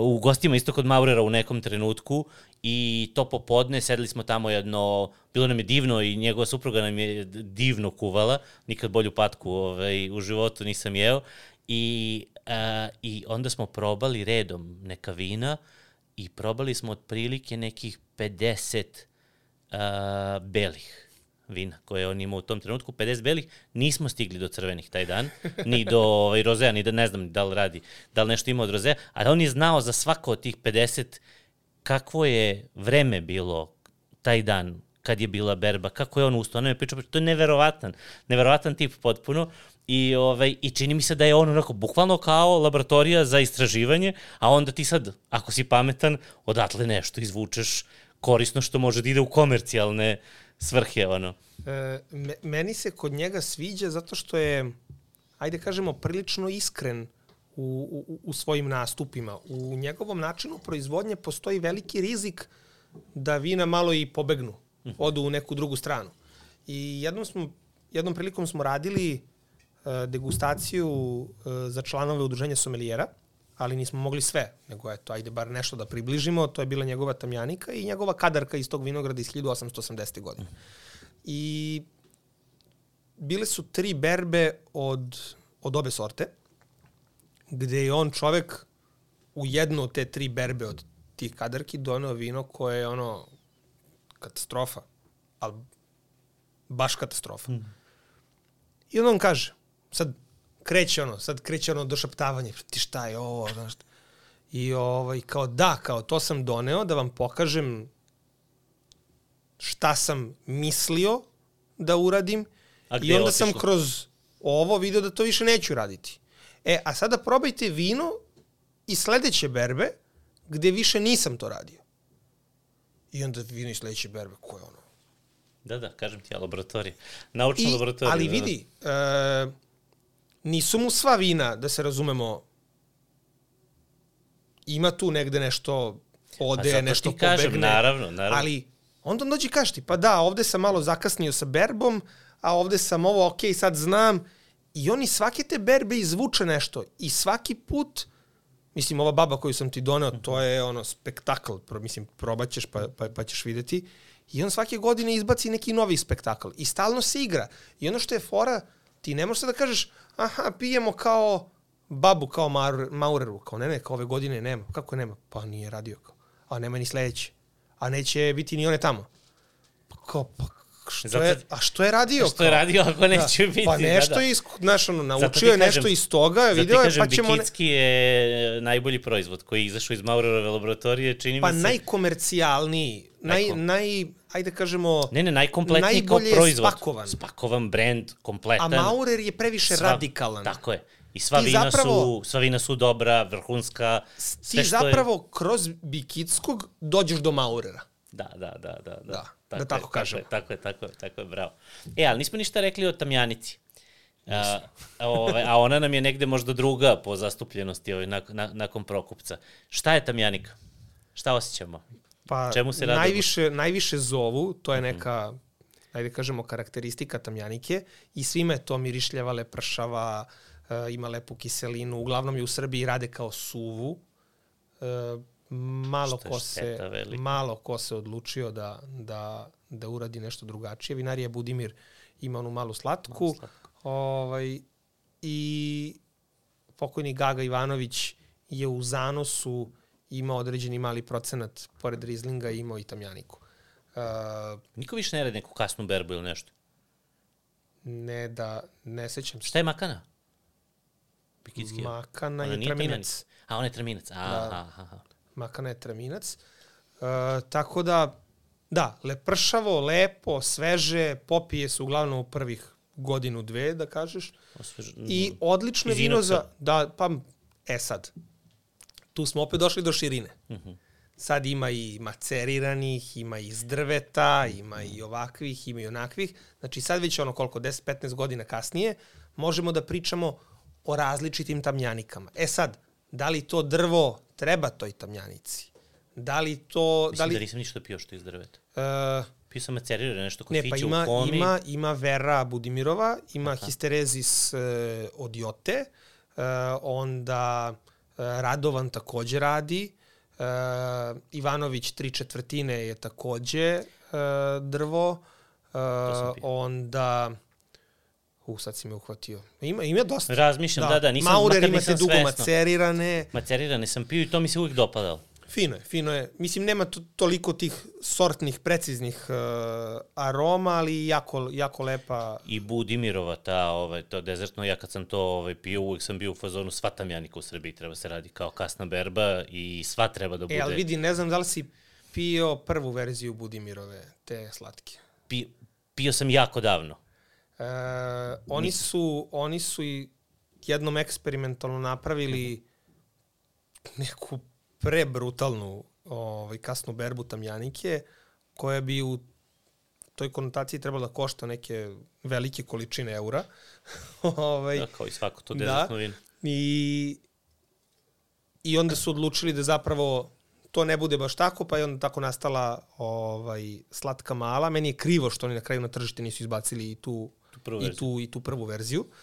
u gostima isto kod Maurera u nekom trenutku i to popodne sedeli smo tamo jedno, bilo nam je divno i njegova supruga nam je divno kuvala, nikad bolju patku ovaj, u životu nisam jeo. I, a, i onda smo probali redom neka vina i probali smo otprilike nekih 50 a, belih vina koje on ima u tom trenutku, 50 belih, nismo stigli do crvenih taj dan, ni do ovaj, rozea, ni da ne znam da li radi, da li nešto ima od rozea, ali on je znao za svako od tih 50 kakvo je vreme bilo taj dan kad je bila berba, kako je on ustao, on je pričao, to je neverovatan, neverovatan tip potpuno i, ovaj, i čini mi se da je on onako bukvalno kao laboratorija za istraživanje, a onda ti sad, ako si pametan, odatle nešto izvučeš korisno što može da ide u komercijalne svrhe, ono. E, me, meni se kod njega sviđa zato što je, ajde kažemo, prilično iskren u, u, u svojim nastupima. U njegovom načinu proizvodnje postoji veliki rizik da vina malo i pobegnu, odu u neku drugu stranu. I jednom, smo, jednom prilikom smo radili e, degustaciju e, za članove udruženja sommelijera, ali nismo mogli sve, nego eto, ajde bar nešto da približimo, to je bila njegova tamjanika i njegova kadarka iz tog vinograda iz 1880. godine. I bile su tri berbe od, od obe sorte, gde je on čovek u jednu od te tri berbe od tih kadarki doneo vino koje je ono katastrofa, ali baš katastrofa. Mm. I onda on kaže, sad kreće ono, sad kreće ono došaptavanje, ti šta je ovo, znaš. I ovaj, kao da, kao to sam doneo da vam pokažem šta sam mislio da uradim i onda sam kroz ovo video da to više neću raditi. E, a sada probajte vino i sledeće berbe gde više nisam to radio. I onda vino i sledeće berbe, ko je ono? Da, da, kažem ti, ja, laboratorija. Naučna I, laboratorija. ali da, vidi, e, nisu mu sva vina, da se razumemo, ima tu negde nešto ode, Pa nešto ti kažem, pobegne. naravno, naravno. Ali onda on dođe i kaže ti, pa da, ovde sam malo zakasnio sa berbom, a ovde sam ovo, ok, sad znam. I oni svake te berbe izvuče nešto. I svaki put, mislim, ova baba koju sam ti doneo, to je ono spektakl, pro, mislim, probaćeš pa, pa, pa ćeš videti. I on svake godine izbaci neki novi spektakl. I stalno se igra. I ono što je fora, ti ne možeš da kažeš, aha, pijemo kao babu, kao Maur, Maureru. Kao ne, ne, kao ove godine nema. Kako nema? Pa nije radio. Kao. A nema ni sledeće. A neće biti ni one tamo. Pa kao, pa što Zato- je, a što je radio? Što je radio ako neće biti? Pa da, nešto da. je, znaš, ono, naučio je kažem- nešto iz toga, ti video je, pa ćemo... Ne, Bikitski je najbolji proizvod koji je izašao iz Maurerove laboratorije, čini pa mi se... najkomercijalniji, naj, naj, ajde kažemo, Ne, ne, najkompletniji kao proizvod. spakovan. Spakovan brand, a kompletan. Maurer je previše sva- radikalan. Tako je. I sva Ti vina, zapravo- su, sva vina su dobra, vrhunska. Ti sve što je- zapravo kroz Bikitskog dođeš do Maurera. Da, da, da, da. Da, Da, da tako je, kažemo. Tako je, tako je, tako je, tako je, bravo. E, ali nismo ništa rekli o Tamjanici. A, ovaj, a ona nam je negde možda druga po zastupljenosti ovaj, nakon, na, nakon Prokupca. Šta je Tamjanika? Šta osjećamo? Pa Čemu se radimo? najviše, najviše zovu, to Mhm. je neka, ajde kažemo, karakteristika tamjanike i svime je to mirišljava, lepršava, e, ima lepu kiselinu, uglavnom je u Srbiji rade kao suvu. E, malo ko se velika. malo ko se odlučio da, da, da uradi nešto drugačije. Vinarija Budimir ima onu malu slatku. Malo slatku. Ovaj, I pokojni Gaga Ivanović je u zanosu imao određeni mali procenat, pored Rizlinga imao i Tamjaniku. Uh, Niko više ne radi neku kasnu berbu ili nešto. ne da, ne sećam se. Šta je makana? Pikitski. Makana Ona je traminac. A, on je traminac. A, Da. aha, aha. Makana je traminac. Uh, tako da, da, lepršavo, lepo, sveže, popije se uglavnom u prvih godinu, dve, da kažeš. Osvež... I odlično je Iz vino za... Da, pa, e sad, tu smo opet došli do širine. Mhm. Sad ima i maceriranih, ima i iz drveta, ima i ovakvih, ima i onakvih. Znači sad već ono koliko, 10-15 godina kasnije, možemo da pričamo o različitim tamljanikama. E sad, da li to drvo treba toj tamljanici? Da li to... Mislim da li, da nisam ništa pio što iz drveta. uh, Pio sam macerirane nešto kod Ne, Fića pa ima, u komi. ima, ima Vera Budimirova, ima Aha. Histerezis e, od Jote, e, onda Radovan takođe radi, e, Ivanović tri četvrtine je takođe e, drvo, pio. onda... U, sad si me uhvatio. Ima, ima dosta. Razmišljam, da, da, nisam, Maurer imate dugo svesno. macerirane. Macerirane sam pio i to mi se uvijek dopadalo. Fino je, fino je. Mislim, nema to, toliko tih sortnih, preciznih uh, aroma, ali jako, jako lepa. I Budimirova, ta, ovaj, to dezertno, ja kad sam to ovaj, pio, uvijek sam bio u fazonu sva tamjanika u Srbiji treba se radi kao kasna berba i sva treba da bude. E, ali vidi, ne znam da li si pio prvu verziju Budimirove, te slatke. Pio, pio sam jako davno. E, oni, su, oni su i jednom eksperimentalno napravili neku prebrutalnu ovaj, kasnu berbu tamjanike, koja bi u toj konotaciji trebala da košta neke velike količine eura. ovaj, Da, kao i svako to Da. dezertno vino. I, I onda su odlučili da zapravo to ne bude baš tako, pa je onda tako nastala ovaj, slatka mala. Meni je krivo što oni na kraju na tržište nisu izbacili i tu, Tu i tu, i tu prvu verziju. Uh,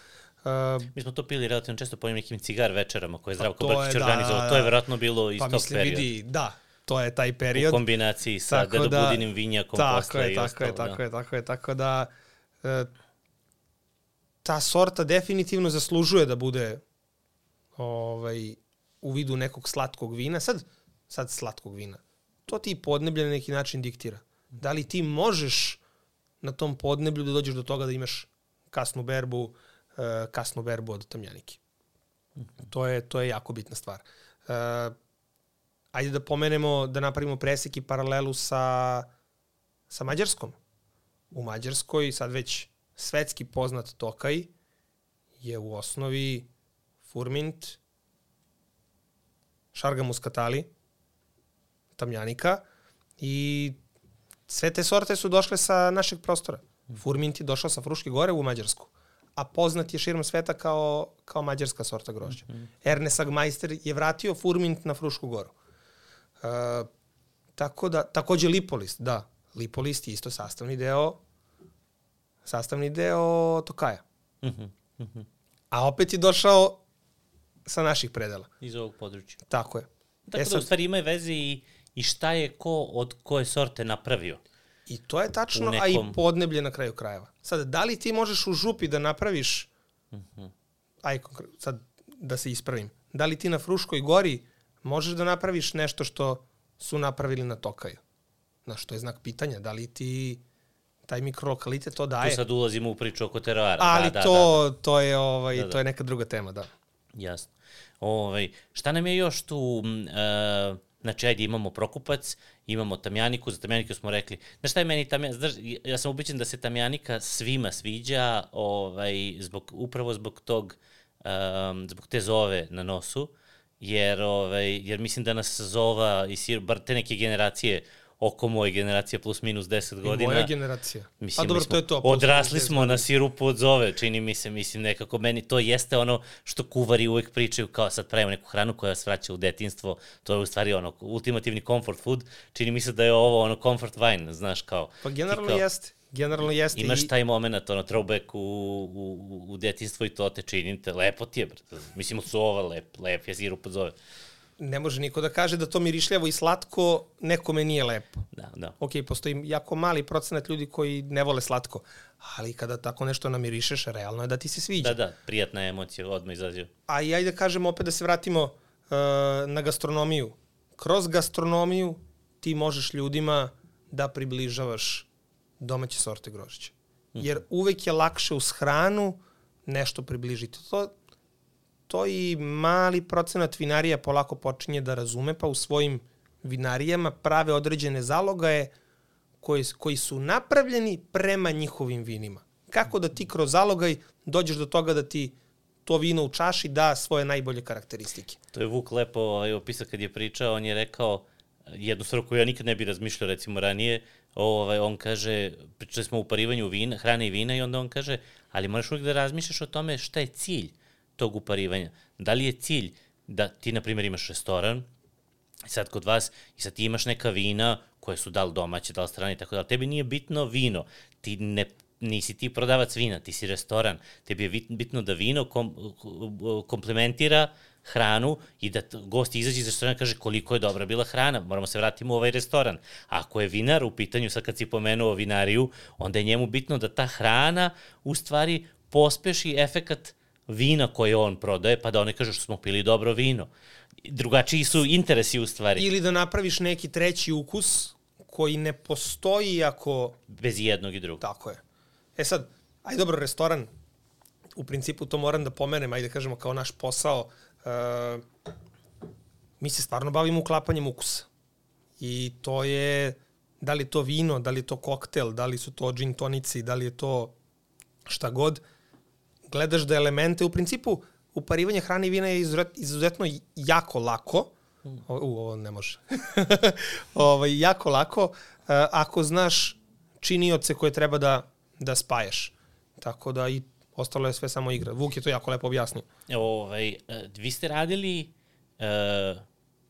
Mi smo to pili relativno često po nekim cigar večerama koje je Zdravko Pa to Brkić je, da, organizovao. da, To je da. verovatno bilo iz pa tog mislim, perioda. vidi, da, to je taj U period. kombinaciji sa Tako da- Budinim vinjakom tako posle je, i tako ostalo. je, tako da. je, tako je, tako da e, ta sorta definitivno zaslužuje da bude ovaj, u vidu nekog slatkog vina. Sad, sad slatkog vina. To ti podneblje na neki način diktira. Da li ti možeš na tom podneblju da dođeš do toga da imaš kasnu berbu, e, kasnu berbu od tamjanike. To je, to je jako bitna stvar. E, ajde da pomenemo, da napravimo presek i paralelu sa, sa Mađarskom. U Mađarskoj sad već svetski poznat Tokaj je u osnovi Furmint, Šarga Muskatali, Tamjanika i sve te sorte su došle sa našeg prostora. Furmint je došao sa Fruške gore u Mađarsku, a poznat je širom sveta kao, kao mađarska sorta grožđa. Ernest Agmeister je vratio Furmint na Frušku goru. Uh, tako da, takođe Lipolist, da. Lipolist je isto sastavni deo sastavni deo Tokaja. Mhm, mhm. A opet je došao sa naših predela. Iz ovog područja. Tako je. Tako E da, u stvari, ima veze i, i šta je ko od koje sorte napravio. I to je tačno, U a i nekom- podneblje na kraju krajeva. Sad, da li ti možeš u župi da napraviš, Mhm. aj, konkre- sad da se ispravim, da li ti na Fruškoj gori možeš da napraviš nešto što su napravili na Tokaju? Znaš, to je znak pitanja. Da li ti taj mikrolokalitet to daje? Tu sad ulazimo u priču oko teroara. Ali da, da, to, da, da. to je ovaj Da, da. to je neka druga tema, da. Jasno. Ovaj, šta nam je još tu, e, znači ajde imamo Prokupac, imamo Tamjaniku, za Tamjaniku smo rekli, znaš šta je meni Tamjanika, znaš, ja sam ubićen da se Tamjanika svima sviđa, ovaj, zbog, upravo zbog tog, um, zbog te zove na nosu, jer, ovaj, jer mislim da nas zova i sir, bar te neke generacije oko moje generacije plus minus 10 I godina. moja generacija. Mislim, A dobro, smo to je to. Odrasli smo na sirupu od zove, čini mi se, mislim, nekako meni to jeste ono što kuvari uvek pričaju kao sad pravimo neku hranu koja vas vraća u detinstvo, to je u stvari ono ultimativni comfort food, čini mi se da je ovo ono comfort wine, znaš kao. Pa generalno kao jeste. Generalno jeste. Imaš i- taj moment, ono, throwback u, u, u detinstvo i to te čini te, lepo ti je, brate. Mislim, od sova, lep, lep je sirup od zove. Ne može niko da kaže da to mirišljavo i slatko nekome nije lepo. Da, da. Ok, postoji jako mali procenat ljudi koji ne vole slatko, ali kada tako nešto namirišeš, realno je da ti se sviđa. Da, da, prijatna emocija odmah izaziva. A i ajde da kažemo opet da se vratimo uh, na gastronomiju. Kroz gastronomiju ti možeš ljudima da približavaš domaće sorte grožđa. Jer uvek je lakše uz hranu nešto približiti. To, to i mali procenat vinarija polako počinje da razume, pa u svojim vinarijama prave određene zalogaje koji, koji su napravljeni prema njihovim vinima. Kako da ti kroz zalogaj dođeš do toga da ti to vino u čaši da svoje najbolje karakteristike. To je Vuk lepo ovaj, opisao kad je pričao, on je rekao jednu stvar koju ja nikad ne bi razmišljao recimo ranije, ovaj, on kaže, pričali smo o uparivanju vina, hrane i vina i onda on kaže, ali moraš uvijek da razmišljaš o tome šta je cilj tog uparivanja. Da li je cilj da ti, na primjer, imaš restoran, sad kod vas, i sad ti imaš neka vina koje su da li domaće, da li strane i tako da, tebi nije bitno vino, ti ne nisi ti prodavac vina, ti si restoran. Tebi je bitno da vino kom, komplementira hranu i da gost izađe iz restorana kaže koliko je dobra bila hrana, moramo se vratiti u ovaj restoran. Ako je vinar u pitanju, sad kad si pomenuo vinariju, onda je njemu bitno da ta hrana u stvari pospeši efekat vina koje on prodaje, pa da oni kažu što smo pili dobro vino. Drugačiji su interesi u stvari. Ili da napraviš neki treći ukus koji ne postoji ako... Bez jednog i drugog. Tako je. E sad, aj dobro, restoran, u principu to moram da pomenem, ajde da kažemo kao naš posao, uh, mi se stvarno bavimo uklapanjem ukusa. I to je, da li to vino, da li to koktel, da li su to gin tonici, da li je to šta god, gledaš da elemente, u principu, uparivanje hrane i vina je izuzetno jako lako, u, ovo ne može. ovaj, jako lako, uh, ako znaš činioce koje treba da da spajaš. Tako da i ostalo je sve samo igra. Vuk je to jako lepo objasnio. Ovaj, e, vi ste radili uh,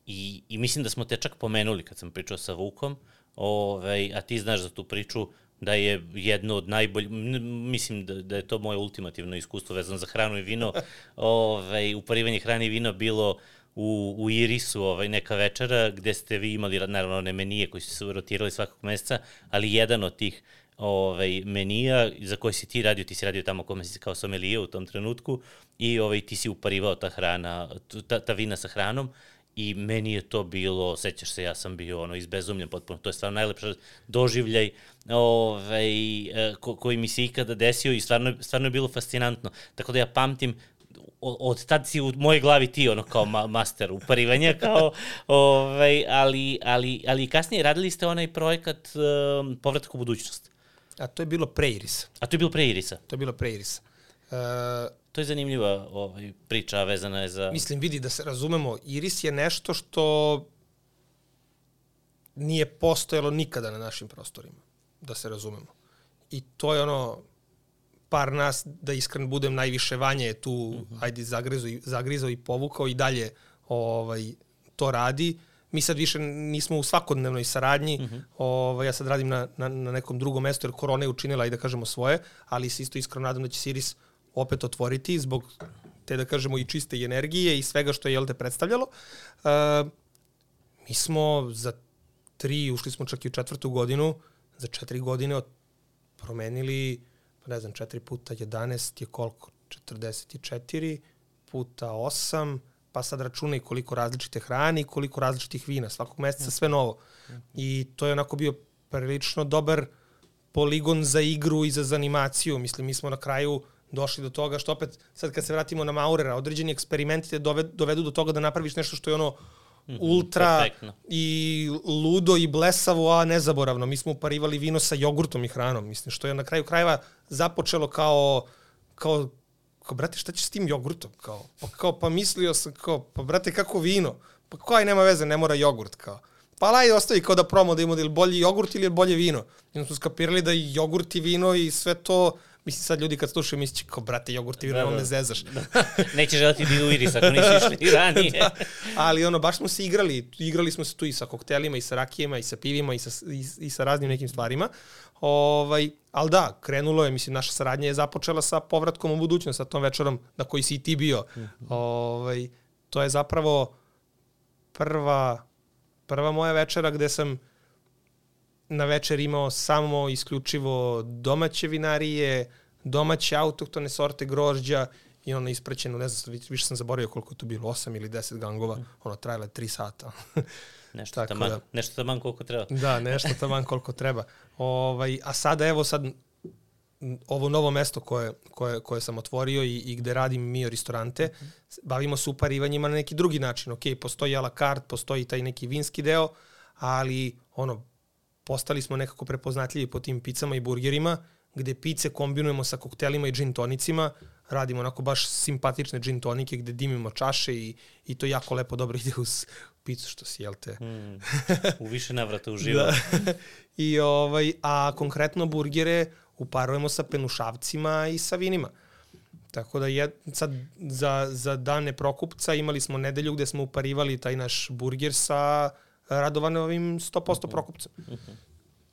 i, i mislim da smo te čak pomenuli kad sam pričao sa Vukom, ovaj, a ti znaš za tu priču da je jedno od najboljih, mislim da, da je to moje ultimativno iskustvo vezano za hranu i vino, ovaj, uparivanje hrane i vino bilo u, u Irisu ovaj, neka večera gde ste vi imali naravno one menije koji su se rotirali svakog meseca, ali jedan od tih ovaj, menija za koji si ti radio, ti si radio tamo kome si kao somelije u tom trenutku i ovaj, ti si uparivao ta hrana, ta, ta vina sa hranom i meni je to bilo, sećaš se, ja sam bio ono izbezumljen potpuno, to je stvarno najlepša doživljaj ovaj, e, ko, koji mi se ikada desio i stvarno, stvarno je bilo fascinantno. Tako da ja pamtim od tad si u mojoj glavi ti ono kao ma master uparivanja kao ovaj ali ali ali kasnije radili ste onaj projekat um, povratak u budućnost. A to je bilo pre Irisa. A to je bilo pre Irisa? To je bilo pre Irisa. Uh, to je zanimljiva ovaj, priča vezana je za... Mislim, vidi da se razumemo, Iris je nešto što nije postojalo nikada na našim prostorima, da se razumemo. I to je ono, par nas, da iskren budem, najviše vanje je tu, uh mhm. -huh. ajde, zagrizao i, zagrizao i povukao i dalje ovaj, to radi. Uh, mi sad više nismo u svakodnevnoj saradnji, uh mhm. -huh. ovaj, ja sad radim na, na, na nekom drugom mestu jer korona je učinila i da kažemo svoje, ali se isto iskreno nadam da će Siris opet otvoriti zbog te da kažemo i čiste energije i svega što je jel te predstavljalo. Uh, mi smo za tri, ušli smo čak i u četvrtu godinu, za četiri godine od, promenili, pa ne znam, četiri puta 11 je koliko? 44 puta 8, pa sad računaj koliko različite hrane i koliko različitih vina, svakog meseca sve novo. I to je onako bio prilično dobar poligon za igru i za zanimaciju. Mislim, mi smo na kraju došli do toga što opet, sad kad se vratimo na Maurera, određeni eksperimenti te dovedu do toga da napraviš nešto što je ono mhm, ultra Perfektno. i ludo i blesavo, a nezaboravno. Mi smo uparivali vino sa jogurtom i hranom, mislim, što je na kraju krajeva započelo kao, kao kao, brate, šta ćeš s tim jogurtom? Kao, pa, kao, pa mislio sam, kao, pa, brate, kako vino? Pa, kao, aj, nema veze, ne mora jogurt, kao. Pa, ajde, ostavi kao da promo da ima da ili bolji jogurt ili bolje vino. I smo skapirali da i jogurt i vino i sve to, mislim, sad ljudi kad slušaju misliće kao, brate, jogurt i da, da. me zezaš. Da. Neće želati da idu iris ako nisi išli ranije. da, ali ono, baš smo se igrali, igrali smo se tu i sa koktelima, i sa rakijema, i sa pivima, i sa, i, i sa raznim nekim stvarima. Ovaj, ali da, krenulo je, mislim, naša saradnja je započela sa povratkom u budućnost, sa tom večerom na koji si i ti bio. Mm -hmm. ovaj, to je zapravo prva, prva moja večera gde sam na večer imao samo isključivo domaće vinarije, domaće autohtone sorte grožđa i ono isprećeno, ne znam, više sam zaboravio koliko je to bilo, 8 ili 10 gangova, mm. ono trajale 3 sata. Nešto Tako taman, da. nešto taman koliko treba. Da, nešto taman koliko treba. Ovaj, a sada evo sad ovo novo mesto koje, koje, koje sam otvorio i, i gde radim Mio restorante, bavimo se uparivanjima na neki drugi način. Ok, postoji a la carte, postoji taj neki vinski deo, ali ono, postali smo nekako prepoznatljivi po tim picama i burgerima, gde pice kombinujemo sa koktelima i gin tonicima, radimo onako baš simpatične gin tonike gde dimimo čaše i, i to jako lepo dobro ide uz picu što si, jel te? Mm, u više navrata uživao. Da. I ovaj, a konkretno burgere uparujemo sa penušavcima i sa vinima. Tako da je, sad za, za dane prokupca imali smo nedelju gde smo uparivali taj naš burger sa Radovanovim 100% prokupcem.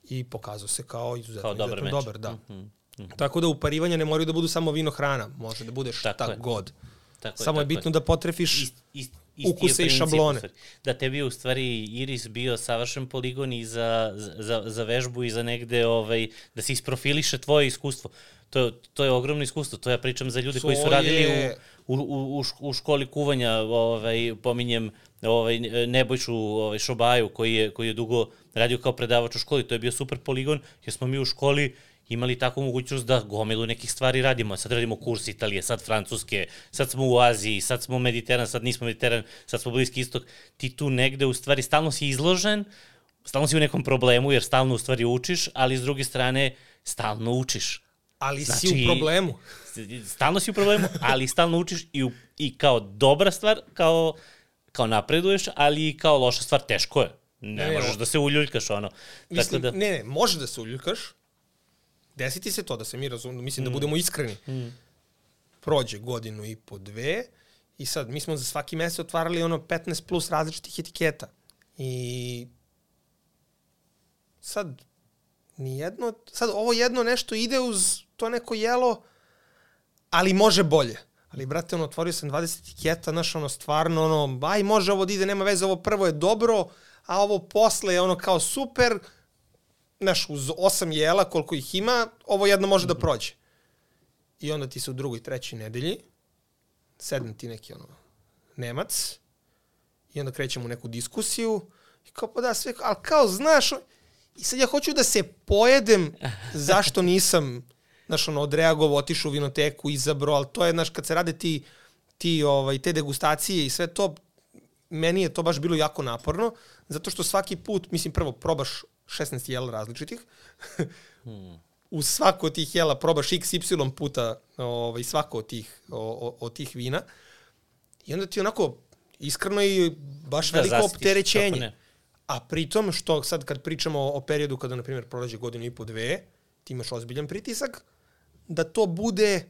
I pokazao se kao izuzetno, Kao dobar izuzetno meč. dobar. Da. Mhm. Tako da uparivanja ne moraju da budu samo vino hrana, može da bude šta Tako je. god. Tako Samo je tako bitno da potrefiš ist, ist, isti je ukuse i šablone. Da tebi je u stvari Iris bio savršen poligon i za, za, za vežbu i za negde ovaj, da se isprofiliše tvoje iskustvo. To, to je ogromno iskustvo. To ja pričam za ljude koji su To radili je- u, u, u, u školi kuvanja, ovaj, pominjem ovaj, Nebojšu ovaj, Šobaju koji je, koji je dugo radio kao predavač u školi. To je bio super poligon jer smo mi u školi imali takvu mogućnost da gomilu nekih stvari radimo. Sad radimo kurs Italije, sad Francuske, sad smo u Aziji, sad smo Mediteran, sad nismo Mediteran, sad smo Bliski istok. Ti tu negde u stvari stalno si izložen, stalno si u nekom problemu jer stalno u stvari učiš, ali s druge strane stalno učiš. Ali si Znači- u problemu. Stalno si u problemu, ali stalno učiš i, u, i kao dobra stvar, kao, kao napreduješ, ali i kao loša stvar, teško je. Ne, Ne, ne, možeš o- da se uljuljkaš, ono. Mislim, Tako da, ne, ne, može da se uljulkaš. Desi ti se to, da se mi razumemo, mislim mm. da budemo iskreni. Mm. Prođe godinu i po dve i sad mi smo za svaki mesec otvarali ono 15 plus različitih etiketa. I sad nijedno, sad ovo jedno nešto ide uz to neko jelo, ali može bolje. Ali, brate, ono, otvorio sam 20 etiketa, znaš, ono, stvarno, ono, aj, može ovo da ide, nema veze, ovo prvo je dobro, a ovo posle je ono kao super, znaš, uz osam jela, koliko ih ima, ovo jedno može da prođe. I onda ti se u drugoj, trećoj nedelji, sedne ti neki, ono, Nemac, i onda krećemo u neku diskusiju, i kao, pa da, sve, ali kao, znaš, i sad ja hoću da se pojedem zašto nisam, znaš, ono, odreagovao, otišao u vinoteku, izabro, ali to je, znaš, kad se rade ti, ti ovaj, te degustacije i sve to, meni je to baš bilo jako naporno, zato što svaki put, mislim, prvo probaš 16 jela različitih, u svako od tih jela probaš x, y puta ovaj, svako od tih, o, o, od tih vina. I onda ti onako iskreno i baš Da, veliko opterećenje. A pritom, što sad kad pričamo o periodu kada, na primjer, prolađe godinu i po dve, ti imaš ozbiljan pritisak, da to bude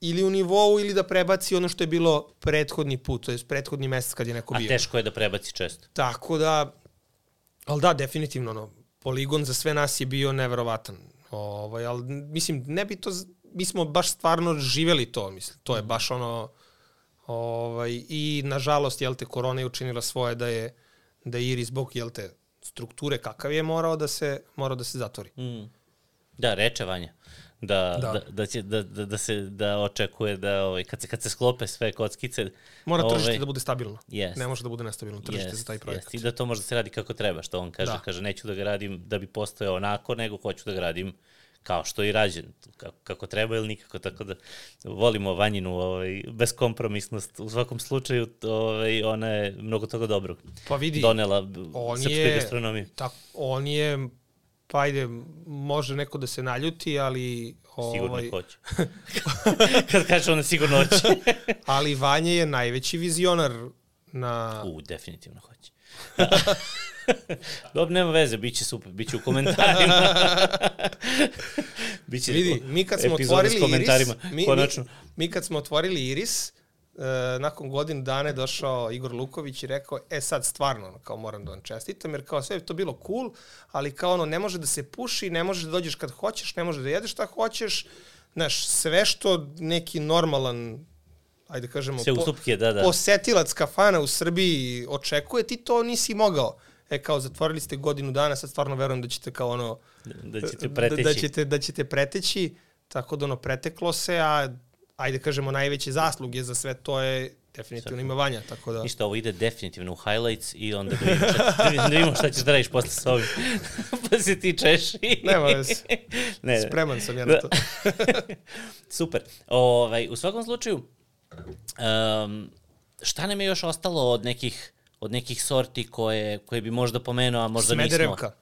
ili u nivou ili da prebaci ono što je bilo prethodni put, to je prethodni mesec kad je neko a bio. teško je da prebaci često. Tako da, ali da, definitivno, ono, poligon za sve nas je bio neverovatan. Ovaj, ali, mislim, ne bi to, mi smo baš stvarno živeli to, mislim, to je baš ono, ovaj, i nažalost, jel te, korona je učinila svoje da je, da je Iris zbog, jel te, strukture kakav je morao da se, morao da se zatvori. Mm. Da, reče Vanja. Da, Da. da. Da, će, da, da, da, se, da očekuje da ovaj, kad, se, kad se sklope sve kockice... Mora tržište ovaj, da bude stabilno. Jest. Ne može da bude nestabilno tržište jest, za taj projekat. Jest. I da to može da se radi kako treba, što on kaže. Da. Kaže, neću da ga radim da bi postojao onako, nego hoću da ga radim kao što je i rađen, kako, kako treba ili nikako, tako da volimo Vanjinu ovaj, beskompromisnost. U svakom slučaju, ovaj, ona je mnogo toga dobrog Pa vidi, donela on srpskoj je- gastronomiji. Tak, on je, pa ajde, može neko da se naljuti, ali... Sigurno ovaj, hoće. Kad kaže ona sigurno hoće. Ali Vanja je najveći vizionar na... U, definitivno hoće. Dobro, nema veze, bit će super, bit će u komentarima. Biće Vidi, mi kad smo otvorili Iris, mi, konačno. mi, mi kad smo otvorili Iris, e, nakon godinu dana je došao Igor Luković i rekao, e sad stvarno, ono, kao moram da vam čestitam, jer kao sve je to bilo cool, ali kao ono, ne može da se puši, ne može da dođeš kad hoćeš, ne može da jedeš šta hoćeš, znaš, sve što neki normalan ajde da kažemo, Sve ustupke, da, da. posetilac kafana u Srbiji očekuje, ti to nisi mogao. E, kao, zatvorili ste godinu dana, sad stvarno verujem da ćete kao ono, da ćete preteći. Da, da, ćete, da ćete preteći, tako da ono preteklo se, a ajde kažemo najveće zasluge za sve to je definitivno ima vanja, tako da... Ništa, ovo ide definitivno u highlights i onda da vidimo šta, da vidimo šta ćeš da radiš posle s ovim. pa se ti češi. Nema veze. ne, Spreman sam ja na to. Super. Ovaj, u svakom slučaju, um, šta nam je još ostalo od nekih, od nekih sorti koje, koje bi možda pomenuo, a možda Smederevka. nismo?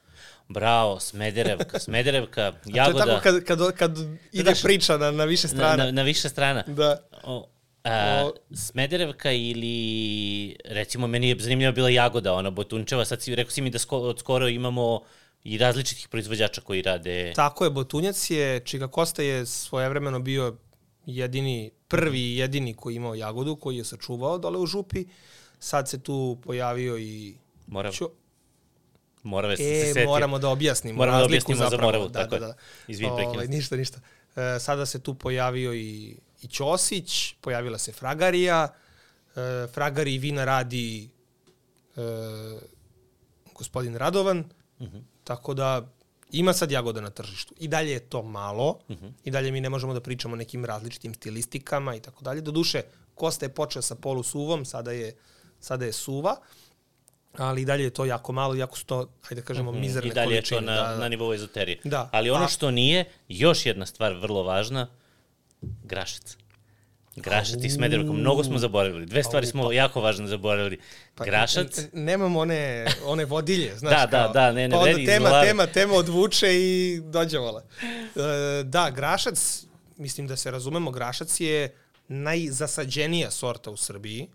Bravo, Smederevka, Smederevka, jagoda. A to je tako kad, kad, kad ide Daš, priča na, na više strana. Na, na, više strana. Da. O, a, o... Smederevka ili, recimo, meni je zanimljiva bila jagoda, ona botunčeva, sad si, rekao si mi da sko, od skoro imamo i različitih proizvođača koji rade... Tako je, botunjac je, Čika Kosta je svojevremeno bio jedini, prvi i jedini koji imao jagodu, koji je sačuvao dole u župi. Sad se tu pojavio i... Morav. Morave se, e, se setio. moramo da objasnimo moramo da objasnimo zapravo. za Moravu, da, tako da, da. Izvini, ovaj, Ništa, ništa. E, sada se tu pojavio i, i Ćosić, pojavila se Fragarija. E, Fragari vina radi e, gospodin Radovan. Uh mhm. -huh. Tako da ima sad jagoda na tržištu. I dalje je to malo. Uh mhm. -huh. I dalje mi ne možemo da pričamo o nekim različitim stilistikama i tako dalje. Doduše, Kosta je počeo sa polusuvom, sada je, sada je suva. Ali i dalje je to jako malo, jako su to, hajde da kažemo, -hmm. mizerne količine. I dalje količine, je to na, da, da. na nivou ezoterije. Da. Ali ono A... što nije, još jedna stvar vrlo važna, grašac. Grašac i Smederevka. Mnogo smo zaboravili. Dve stvari smo pa. jako važne zaboravili. Pa, Grašac. Nemamo one, one vodilje, znaš. da, da, da, ne, ne, pa onda tema, tema, tema odvuče i dođe vola. E, da, Grašac, mislim da se razumemo, Grašac je najzasađenija sorta u Srbiji.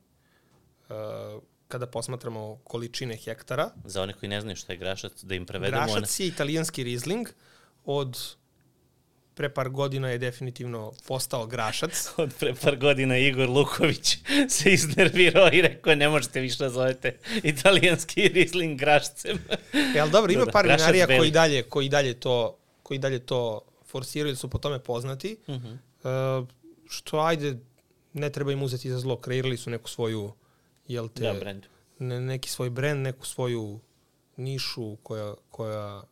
E, kada posmatramo količine hektara. Za one koji ne znaju šta je grašac, da im prevedemo. Grašac je italijanski rizling od pre par godina je definitivno postao grašac. Od pre par godina Igor Luković se iznervirao i rekao ne možete više da zovete italijanski rizling grašcem. E, ali dobro, ima da, par vinarija koji dalje, koji dalje to koji dalje to forsiraju su po tome poznati. Uh -huh. uh, što ajde, ne treba im uzeti za zlo, kreirali su neku svoju jel te, da, brand. Ne, neki svoj brend, neku svoju nišu koja, koja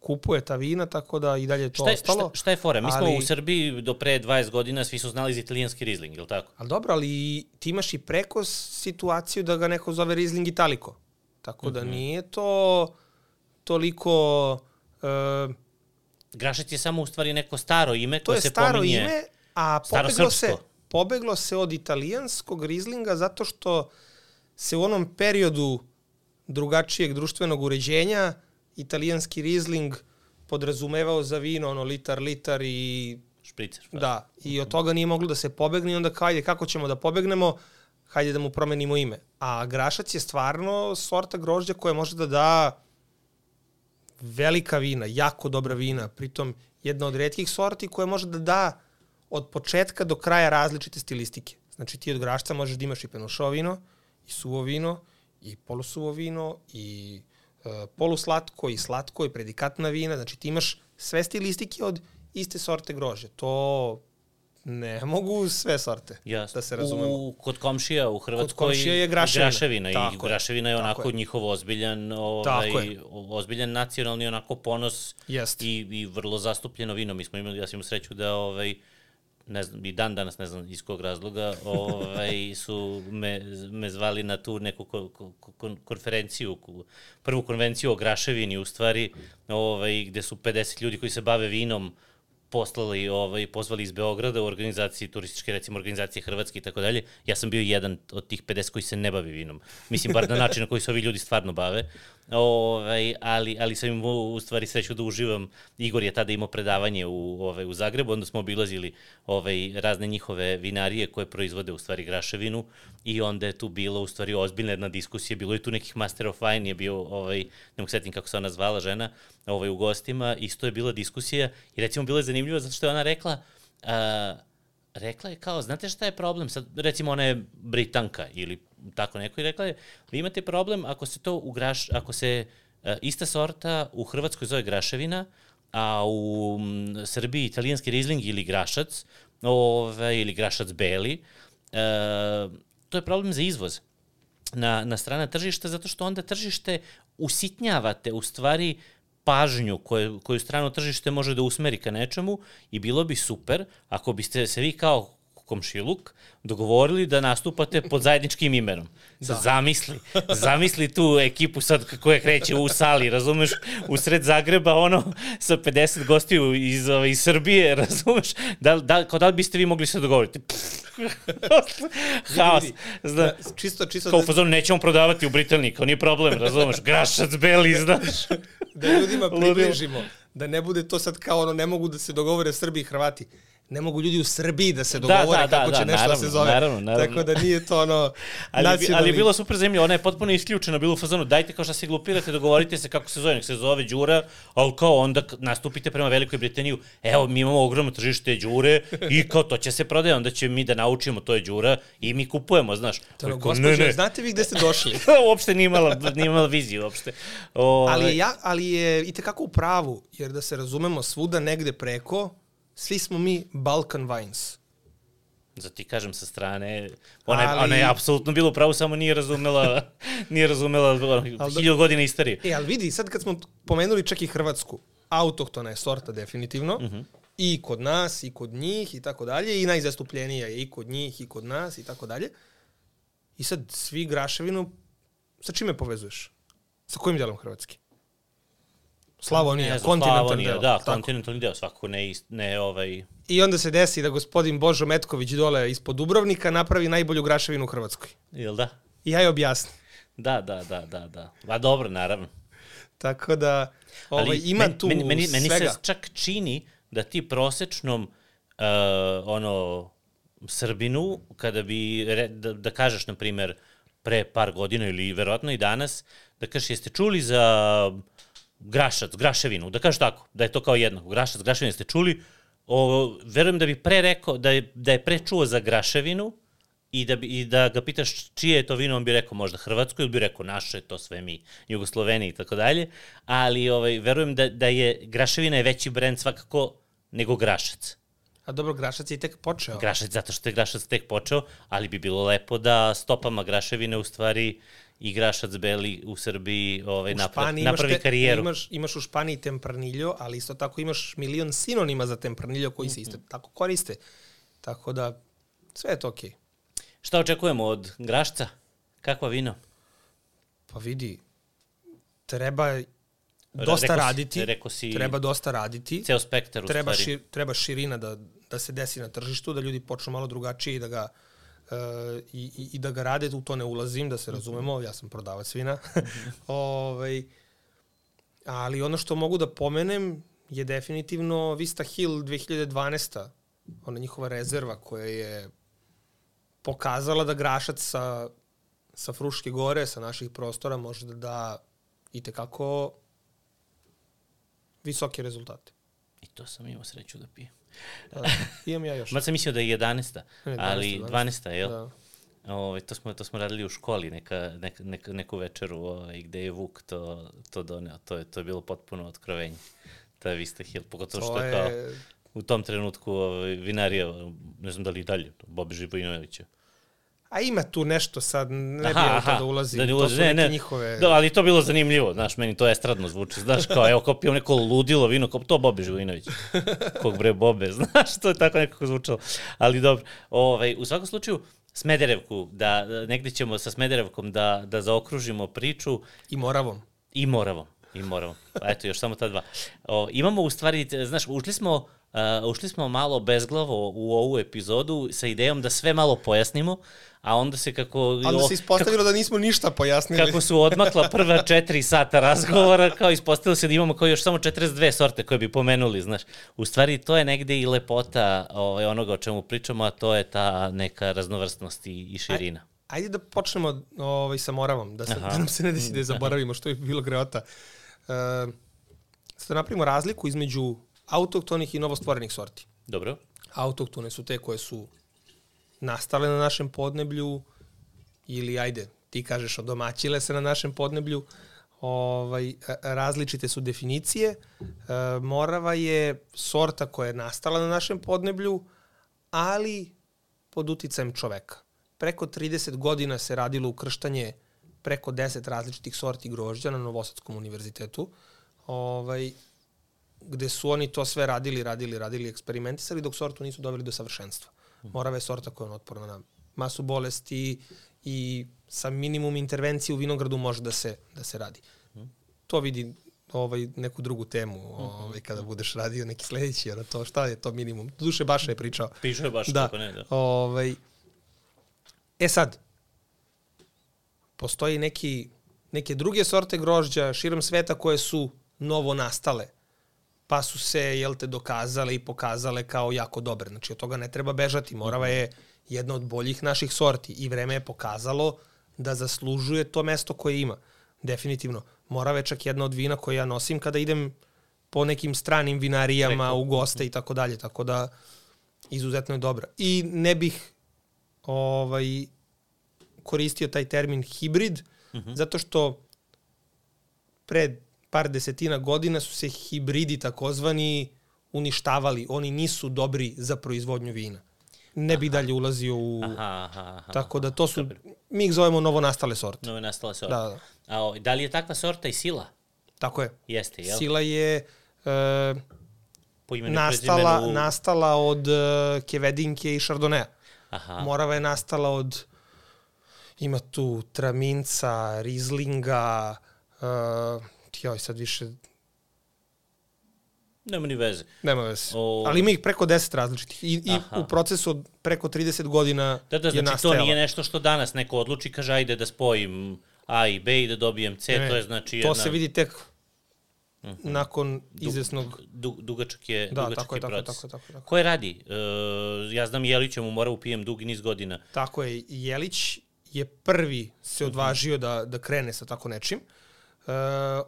kupuje ta vina, tako da i dalje to šta je, ostalo. Šta, šta je fora? Mi ali, smo u Srbiji do pre 20 godina svi su znali za italijanski Riesling, je li tako? Ali dobro, ali ti imaš i preko situaciju da ga neko zove Riesling Italiko. Tako mm -hmm. da nije to toliko... Uh, Grašac je samo u stvari neko staro ime koje se pominje. To je staro ime, a pobeglo se, pobeglo se od italijanskog rizlinga zato što se u onom periodu drugačijeg društvenog uređenja italijanski rizling podrazumevao za vino, ono, litar, litar i... Špricer. Pa. Da, i od toga nije moglo da se pobegne i onda hajde, kako ćemo da pobegnemo, hajde da mu promenimo ime. A grašac je stvarno sorta grožđa koja može da da velika vina, jako dobra vina, pritom jedna od redkih sorti koja može da da od početka do kraja različite stilistike. Znači ti od grašca možeš da imaš i penošo vino, i suvo vino, i polusuvo vino, i e, poluslatko, i slatko, i predikatna vina. Znači ti imaš sve stilistike od iste sorte grože. To ne mogu sve sorte, Jasno. da se razumemo. U, kod komšija u Hrvatskoj kod komšija je graševina. graševina I graševina je onako je. njihov ozbiljan, ovaj, ozbiljan nacionalni onako ponos Jest. i, i vrlo zastupljeno vino. Mi smo imali, ja sam imao sreću da ovaj, ne znam, i dan danas ne znam iz kog razloga, ovaj, su me, me zvali na tu neku ko, ko, ko, konferenciju, prvu konvenciju o Graševini u stvari, ovaj, gde su 50 ljudi koji se bave vinom, poslali, ovaj, pozvali iz Beograda u organizaciji turističke, recimo organizacije Hrvatske i tako dalje. Ja sam bio jedan od tih 50 koji se ne bavi vinom. Mislim, bar na način na koji se ovi ljudi stvarno bave. Ovaj, ali, ali sam imao u stvari sreću da uživam. Igor je tada imao predavanje u, ovaj, u Zagrebu, onda smo obilazili ovaj, razne njihove vinarije koje proizvode u stvari graševinu i onda je tu bilo u stvari ozbiljna jedna diskusija. Bilo je tu nekih Master of Wine, je bio, ovaj, ne mogu setim kako se ona zvala žena, ovaj, u gostima. Isto je bila diskusija i recimo bilo je zanimljivo zato što je ona rekla a, rekla je kao, znate šta je problem? Sad, recimo ona je Britanka ili tako neko i rekla je, vi imate problem ako se to u graš, ako se uh, ista sorta u Hrvatskoj zove graševina, a u m, Srbiji italijanski rizling ili grašac, ove, ili grašac beli, uh, to je problem za izvoz na, na strana tržišta, zato što onda tržište usitnjavate u stvari pažnju koje, koju strano tržište može da usmeri ka nečemu i bilo bi super ako biste se vi kao komšiluk, dogovorili da nastupate pod zajedničkim imenom. Sad da. zamisli, zamisli tu ekipu sad koja kreće u sali, razumeš, u sred Zagreba, ono, sa 50 gostiju iz, iz Srbije, razumeš, da, da, kao da li biste vi mogli se dogovoriti? Haos. Zna, da, čisto, čisto kao u fazonu nećemo prodavati u Britaniji, kao nije problem, razumeš, grašac beli, znaš. da ljudima približimo, da ne bude to sad kao ono, ne mogu da se dogovore Srbi i Hrvati ne mogu ljudi u Srbiji da se da, dogovore da, da, kako da, će da, nešto naravno, da se zove. Naravno, naravno. Tako da nije to ono ali, nacionalni... Ali je bilo super zemlja, ona je potpuno isključena, bilo u fazonu, dajte kao što se glupirate, dogovorite se kako se zove, nek se zove Đura, ali kao onda nastupite prema Velikoj Britaniju, evo mi imamo ogromno tržište Đure i kao to će se prodaje, onda će mi da naučimo to je Đura i mi kupujemo, znaš. To, gospođe, ne, ne. znate vi gde ste došli? uopšte nije imala, nije imala viziju, uopšte. O, ali, je, ja, ali je i tekako u pravu, jer da se razumemo svuda negde preko, svi smo mi Balkan Vines. Za ti kažem sa strane, ona je, ali, ona je apsolutno bilo pravo, samo nije razumela, nije razumela hiljadu godina istorije. E, ali vidi, sad kad smo pomenuli čak i Hrvatsku, autohtona je sorta definitivno, uh mhm. -huh. i kod nas, i kod njih, i tako dalje, i najzastupljenija je i kod njih, i kod nas, i tako dalje. I sad svi graševinu, sa čime povezuješ? Sa kojim delom Hrvatske? Slavonija, kontinentalni deo. Da, kontinentalni deo, svakako ne, ne ovaj... I onda se desi da gospodin Božo Metković dole ispod Dubrovnika napravi najbolju graševinu u Hrvatskoj. Jel da? I ja je objasnim. Da, da, da, da, da. Va dobro, naravno. Tako da, ovaj, Ali ima men, tu meni, meni, meni svega. se čak čini da ti prosečnom uh, ono, Srbinu, kada bi, da, da kažeš, na primer, pre par godina ili verovatno i danas, da kažeš, jeste čuli za Grašac, Graševinu, da kažeš tako, da je to kao jednako. Grašac, Graševinu ste čuli, o, verujem da bi pre rekao, da je, da je pre čuo za Graševinu i da, bi, i da ga pitaš čije je to vino, on bi rekao možda Hrvatsko ili bi rekao naše, to sve mi, Jugosloveni i tako dalje, ali ovaj, verujem da, da je Graševina je veći brend svakako nego Grašac. A dobro, Grašac je tek počeo. Grašac, zato što je Grašac tek počeo, ali bi bilo lepo da stopama Graševine u stvari igrašac beli u Srbiji ovaj, napravi, napravi te, karijeru. Imaš, imaš u Španiji tempraniljo, ali isto tako imaš milion sinonima za tempraniljo koji se isto mm -hmm. tako koriste. Tako da, sve je to okej. Okay. Šta očekujemo od grašca? Kakva vino? Pa vidi, treba dosta reko raditi. Reko si treba dosta raditi. Ceo spektar u treba stvari. Šir, treba širina da, da se desi na tržištu, da ljudi počnu malo drugačije i da ga uh, i, i da ga rade, u to ne ulazim, da se razumemo, ja sam prodavac vina. ovaj, ali ono što mogu da pomenem je definitivno Vista Hill 2012. Ona njihova rezerva koja je pokazala da Grašac sa, sa Fruške gore, sa naših prostora, može da da i tekako visoke rezultate. I to sam imao sreću da pijem. Da, imam ja još. Ma sam mislio da je 11. Ne, 12, ali 12. 12 jel? Da. Ove, ovaj, to, smo, to smo radili u školi neka, neka, neka, neku večeru ovaj, gde je Vuk to, to doneo. To je, to je bilo potpuno otkrovenje. Je Vista Hill, pogotovo što je kao u tom trenutku ovaj, vinarija, ne znam da li i dalje, Bobi Živojinovića. A ima tu nešto sad, ne aha, bi aha, da ulazi, da ne ulazi, to su ne, ne. njihove... Da, ali to bilo zanimljivo, znaš, meni to estradno zvuči, znaš, kao, evo, kao pio neko ludilo vino, kao to Bobi Živinović, kog bre Bobe, znaš, to je tako nekako zvučalo, ali dobro, ovaj, u svakom slučaju, Smederevku, da, negde ćemo sa Smederevkom da, da zaokružimo priču. I Moravom. I Moravom, i Moravom, eto, još samo ta dva. O, imamo u stvari, znaš, ušli smo Uh, ušli smo malo bezglavo u ovu epizodu sa idejom da sve malo pojasnimo, a onda se kako... Onda se ispostavilo kako, da nismo ništa pojasnili. Kako su odmakla prva četiri sata razgovora, kao ispostavilo se da imamo kao još samo 42 sorte koje bi pomenuli, znaš. U stvari to je negde i lepota ovaj, onoga o čemu pričamo, a to je ta neka raznovrstnost i, i širina. Aj, ajde da počnemo ovaj, sa Moravom, da, se, da nam se ne desi da je zaboravimo, što je bilo greota. Uh, sad napravimo razliku između autoktonih i novostvorenih sorti. Dobro. Autoktone su te koje su nastale na našem podneblju ili ajde, ti kažeš odomaćile se na našem podneblju, ovaj, različite su definicije. E, Morava je sorta koja je nastala na našem podneblju, ali pod uticajem čoveka. Preko 30 godina se radilo ukrštanje preko 10 različitih sorti grožđa na Novosadskom univerzitetu. Ovaj, gde su oni to sve radili, radili, radili, eksperimentisali, dok sortu nisu doveli do savršenstva. Morava je sorta koja je otporna na masu bolesti i sa minimum intervencije u vinogradu može da se, da se radi. To vidi ovaj, neku drugu temu ovaj, kada budeš radio neki sledeći, ono to, šta je to minimum? Duše Baša je pričao. Piše je baš Da. kako ne, da. Ovaj, e sad, postoji neki, neke druge sorte grožđa širom sveta koje su novo nastale, pa su se, jel te, dokazale i pokazale kao jako dobre. Znači, od toga ne treba bežati. Morava je jedna od boljih naših sorti i vreme je pokazalo da zaslužuje to mesto koje ima. Definitivno. Morava je čak jedna od vina koje ja nosim kada idem po nekim stranim vinarijama, Preko. u goste i tako dalje. Tako da, izuzetno je dobra. I ne bih ovaj, koristio taj termin hibrid, zato što pred par desetina godina su se hibridi takozvani uništavali. Oni nisu dobri za proizvodnju vina. Ne bi dalje ulazio u... Aha, aha, aha. Tako da to su, mi ih zovemo novo nastale sorte. Nove nastala sorta. Da, da. A o, da li je takva sorta i sila? Tako je. Jeste, jel? Sila je e, Po imenu nastala, prezimenu- nastala od e, Kevedinke i Chardonnaya. Aha. Morava je nastala od ima tu Traminca, Rizlinga, uh, joj sad više, Nema ni veze. nema veze. O- Ali ima ih preko 10 različitih i, i Aha. u procesu od preko 30 godina Da, da, je znači nastajala. to nije nešto što danas neko odluči, kaže ajde da spojim A i B i da dobijem C, Ne, to je znači To jedna... se vidi tek nakon izvesnog... Du, dugačak je, Da, dugačak tako je, je tako proces. tako tako tako je. Ko je radi? E, ja znam Jelićem u Moravu pijem dugi niz godina. Tako je, Jelić je prvi se odvažio da, da krene sa tako nečim. E,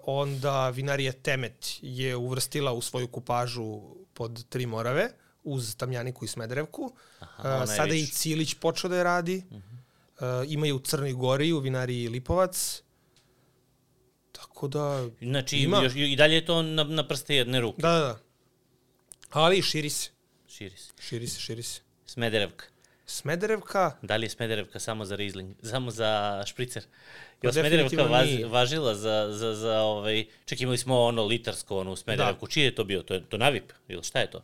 onda vinarija Temet je uvrstila u svoju kupažu pod tri morave uz Tamjaniku i Smederevku. Aha, je sada i. Cilić počeo da je radi. Uh -huh. e, imaju u Crnoj Gori, u vinariji Lipovac. Tako da... Znači, Ima. još, i dalje je to na, na prste jedne ruke. Da, da, da. Ali širi se. Širi se. Širi se, širi se. Smederevka. Smederevka, Da li je Smederevka samo za Riesling, samo za špricer? Je Pa li Smederevka vaz, važila za, za, za ovaj... Čak imali smo ono litarsko, ono u Smederevku. Da. Čije je to bio? To je to Navip? Ili šta je to?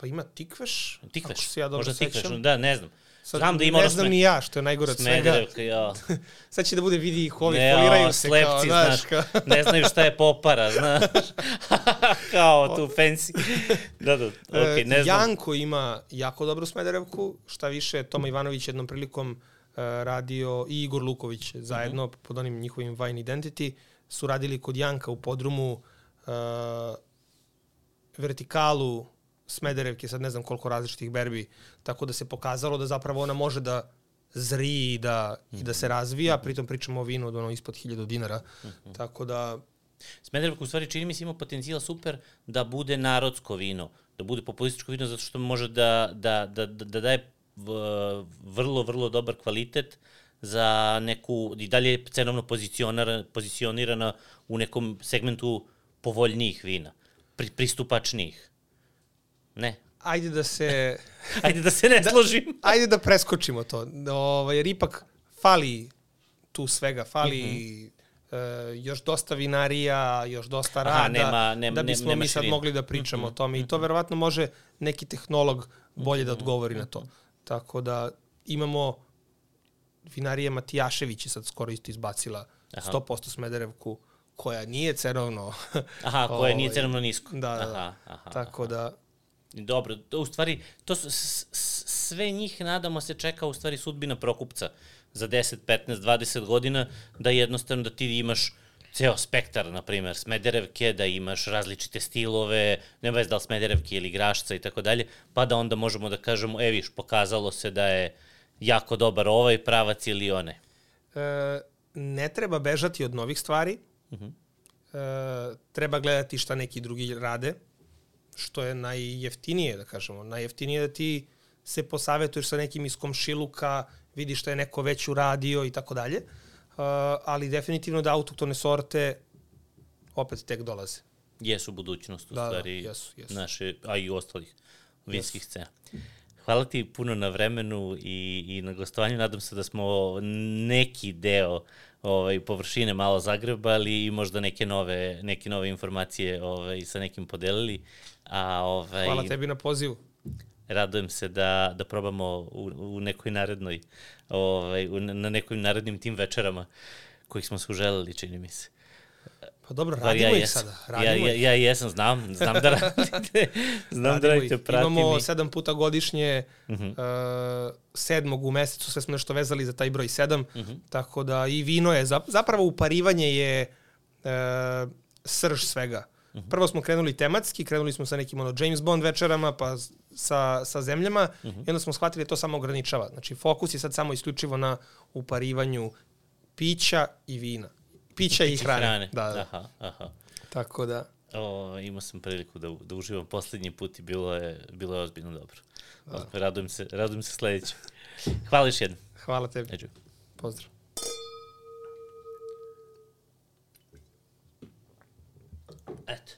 pa ima Tikveš. Tikveš. Ako se ja dobro Možda sećam. Tikveš, da, ne znam. Sad, Znam da ima ne znam sme- ni ja što je najgore od svega. Ja. Sad će da bude vidi ih ovi, Ne, foliraju o, se slepci, kao, znaš, kao. ne znaju šta je popara, znaš. kao tu fancy. Da, da, E, ne znam. Janko ima jako dobru Smederevku, šta više, Toma Ivanović jednom prilikom uh, radio i Igor Luković zajedno Mhm. pod onim njihovim Vine Identity su radili kod Janka u podrumu uh, vertikalu Smederevke, sad ne znam koliko različitih berbi, tako da se pokazalo da zapravo ona može da zri i da, i da se razvija, pritom pričamo o vinu od ono ispod 1000 dinara, tako da Smederevka u stvari čini mi se ima potencijal super da bude narodsko vino, da bude populističko vino zato što može da, da, da, da, da daje vrlo, vrlo dobar kvalitet za neku, i dalje je cenovno pozicionirana, pozicionirana u nekom segmentu povoljnijih vina, pri, pristupačnijih. Ne. ajde da se Ajde da se ne složim. ajde da preskočimo to. Ovaj, jer ipak fali tu svega, fali uh -huh. uh, još dosta vinarija, još dosta Aha, rada, nema- nema- da bismo nema mi sad mogli da pričamo o tome. I to verovatno može neki tehnolog bolje da odgovori na to. Tako da imamo vinarija Matijašević je sad skoro isto izbacila Aha. 100% Smederevku, koja nije cenovno. Aha, koje nije ovaj, cenovno nisko. Da, da, da. Aha, aha, Tako da, Dobro, to u stvari, to su, s- s- sve njih, nadamo se, čeka u stvari sudbina Prokupca za 10, 15, 20 godina, da jednostavno da ti imaš ceo spektar, na primer, Smederevke, da imaš različite stilove, nema vez da li Smederevke ili Grašca i tako dalje, pa da onda možemo da kažemo, e viš, pokazalo se da je jako dobar ovaj pravac ili onaj. E, ne treba bežati od novih stvari. Uh Mhm. -huh. e, treba gledati šta neki drugi rade, što je najjeftinije, da kažemo. Najjeftinije je da ti se posavetuješ sa nekim iz komšiluka, vidiš šta je neko već uradio i tako dalje. E, ali definitivno da autoktone sorte opet tek dolaze. Jesu budućnost u Da, da, stvari jesu, jesu. naše, a i ostalih vinskih scena. Hvala ti puno na vremenu i, i na gostovanju. Nadam se da smo neki deo ovaj, površine malo zagrebali i možda neke nove, neke nove informacije ovaj, sa nekim podelili. A, ovaj, Hvala tebi na pozivu. radujem se da, da probamo u, u nekoj narednoj, ovaj, u, na nekim narednim tim večerama kojih smo se uželeli, čini mi se. Pa dobro, Bar radimo ja ih jesam. sada. Ja, Radimo ja, ih. ja jesam, znam, znam da radite. znam da radite, ih. pratim Imamo i- sedam puta godišnje, Mhm. uh, sedmog u mesecu, sve smo nešto vezali za taj broj sedam, Mhm. tako da i vino je, zap- zapravo uparivanje je uh, srž svega. Mhm. Prvo smo krenuli tematski, krenuli smo sa nekim ono, James Bond večerama, pa sa, sa zemljama Mhm. i onda smo shvatili da to samo ograničava. Znači, fokus je sad samo isključivo na uparivanju pića i vina. Pića i Piće hrane. Da, da. Aha, aha. Tako da, O, imao sam priliku da, da uživam poslednji put i bilo je, bilo je ozbiljno dobro. Radujem se, radujem se sledeće. Hvala još jednom. hvala tebi. Neđu. Pozdrav. Eto.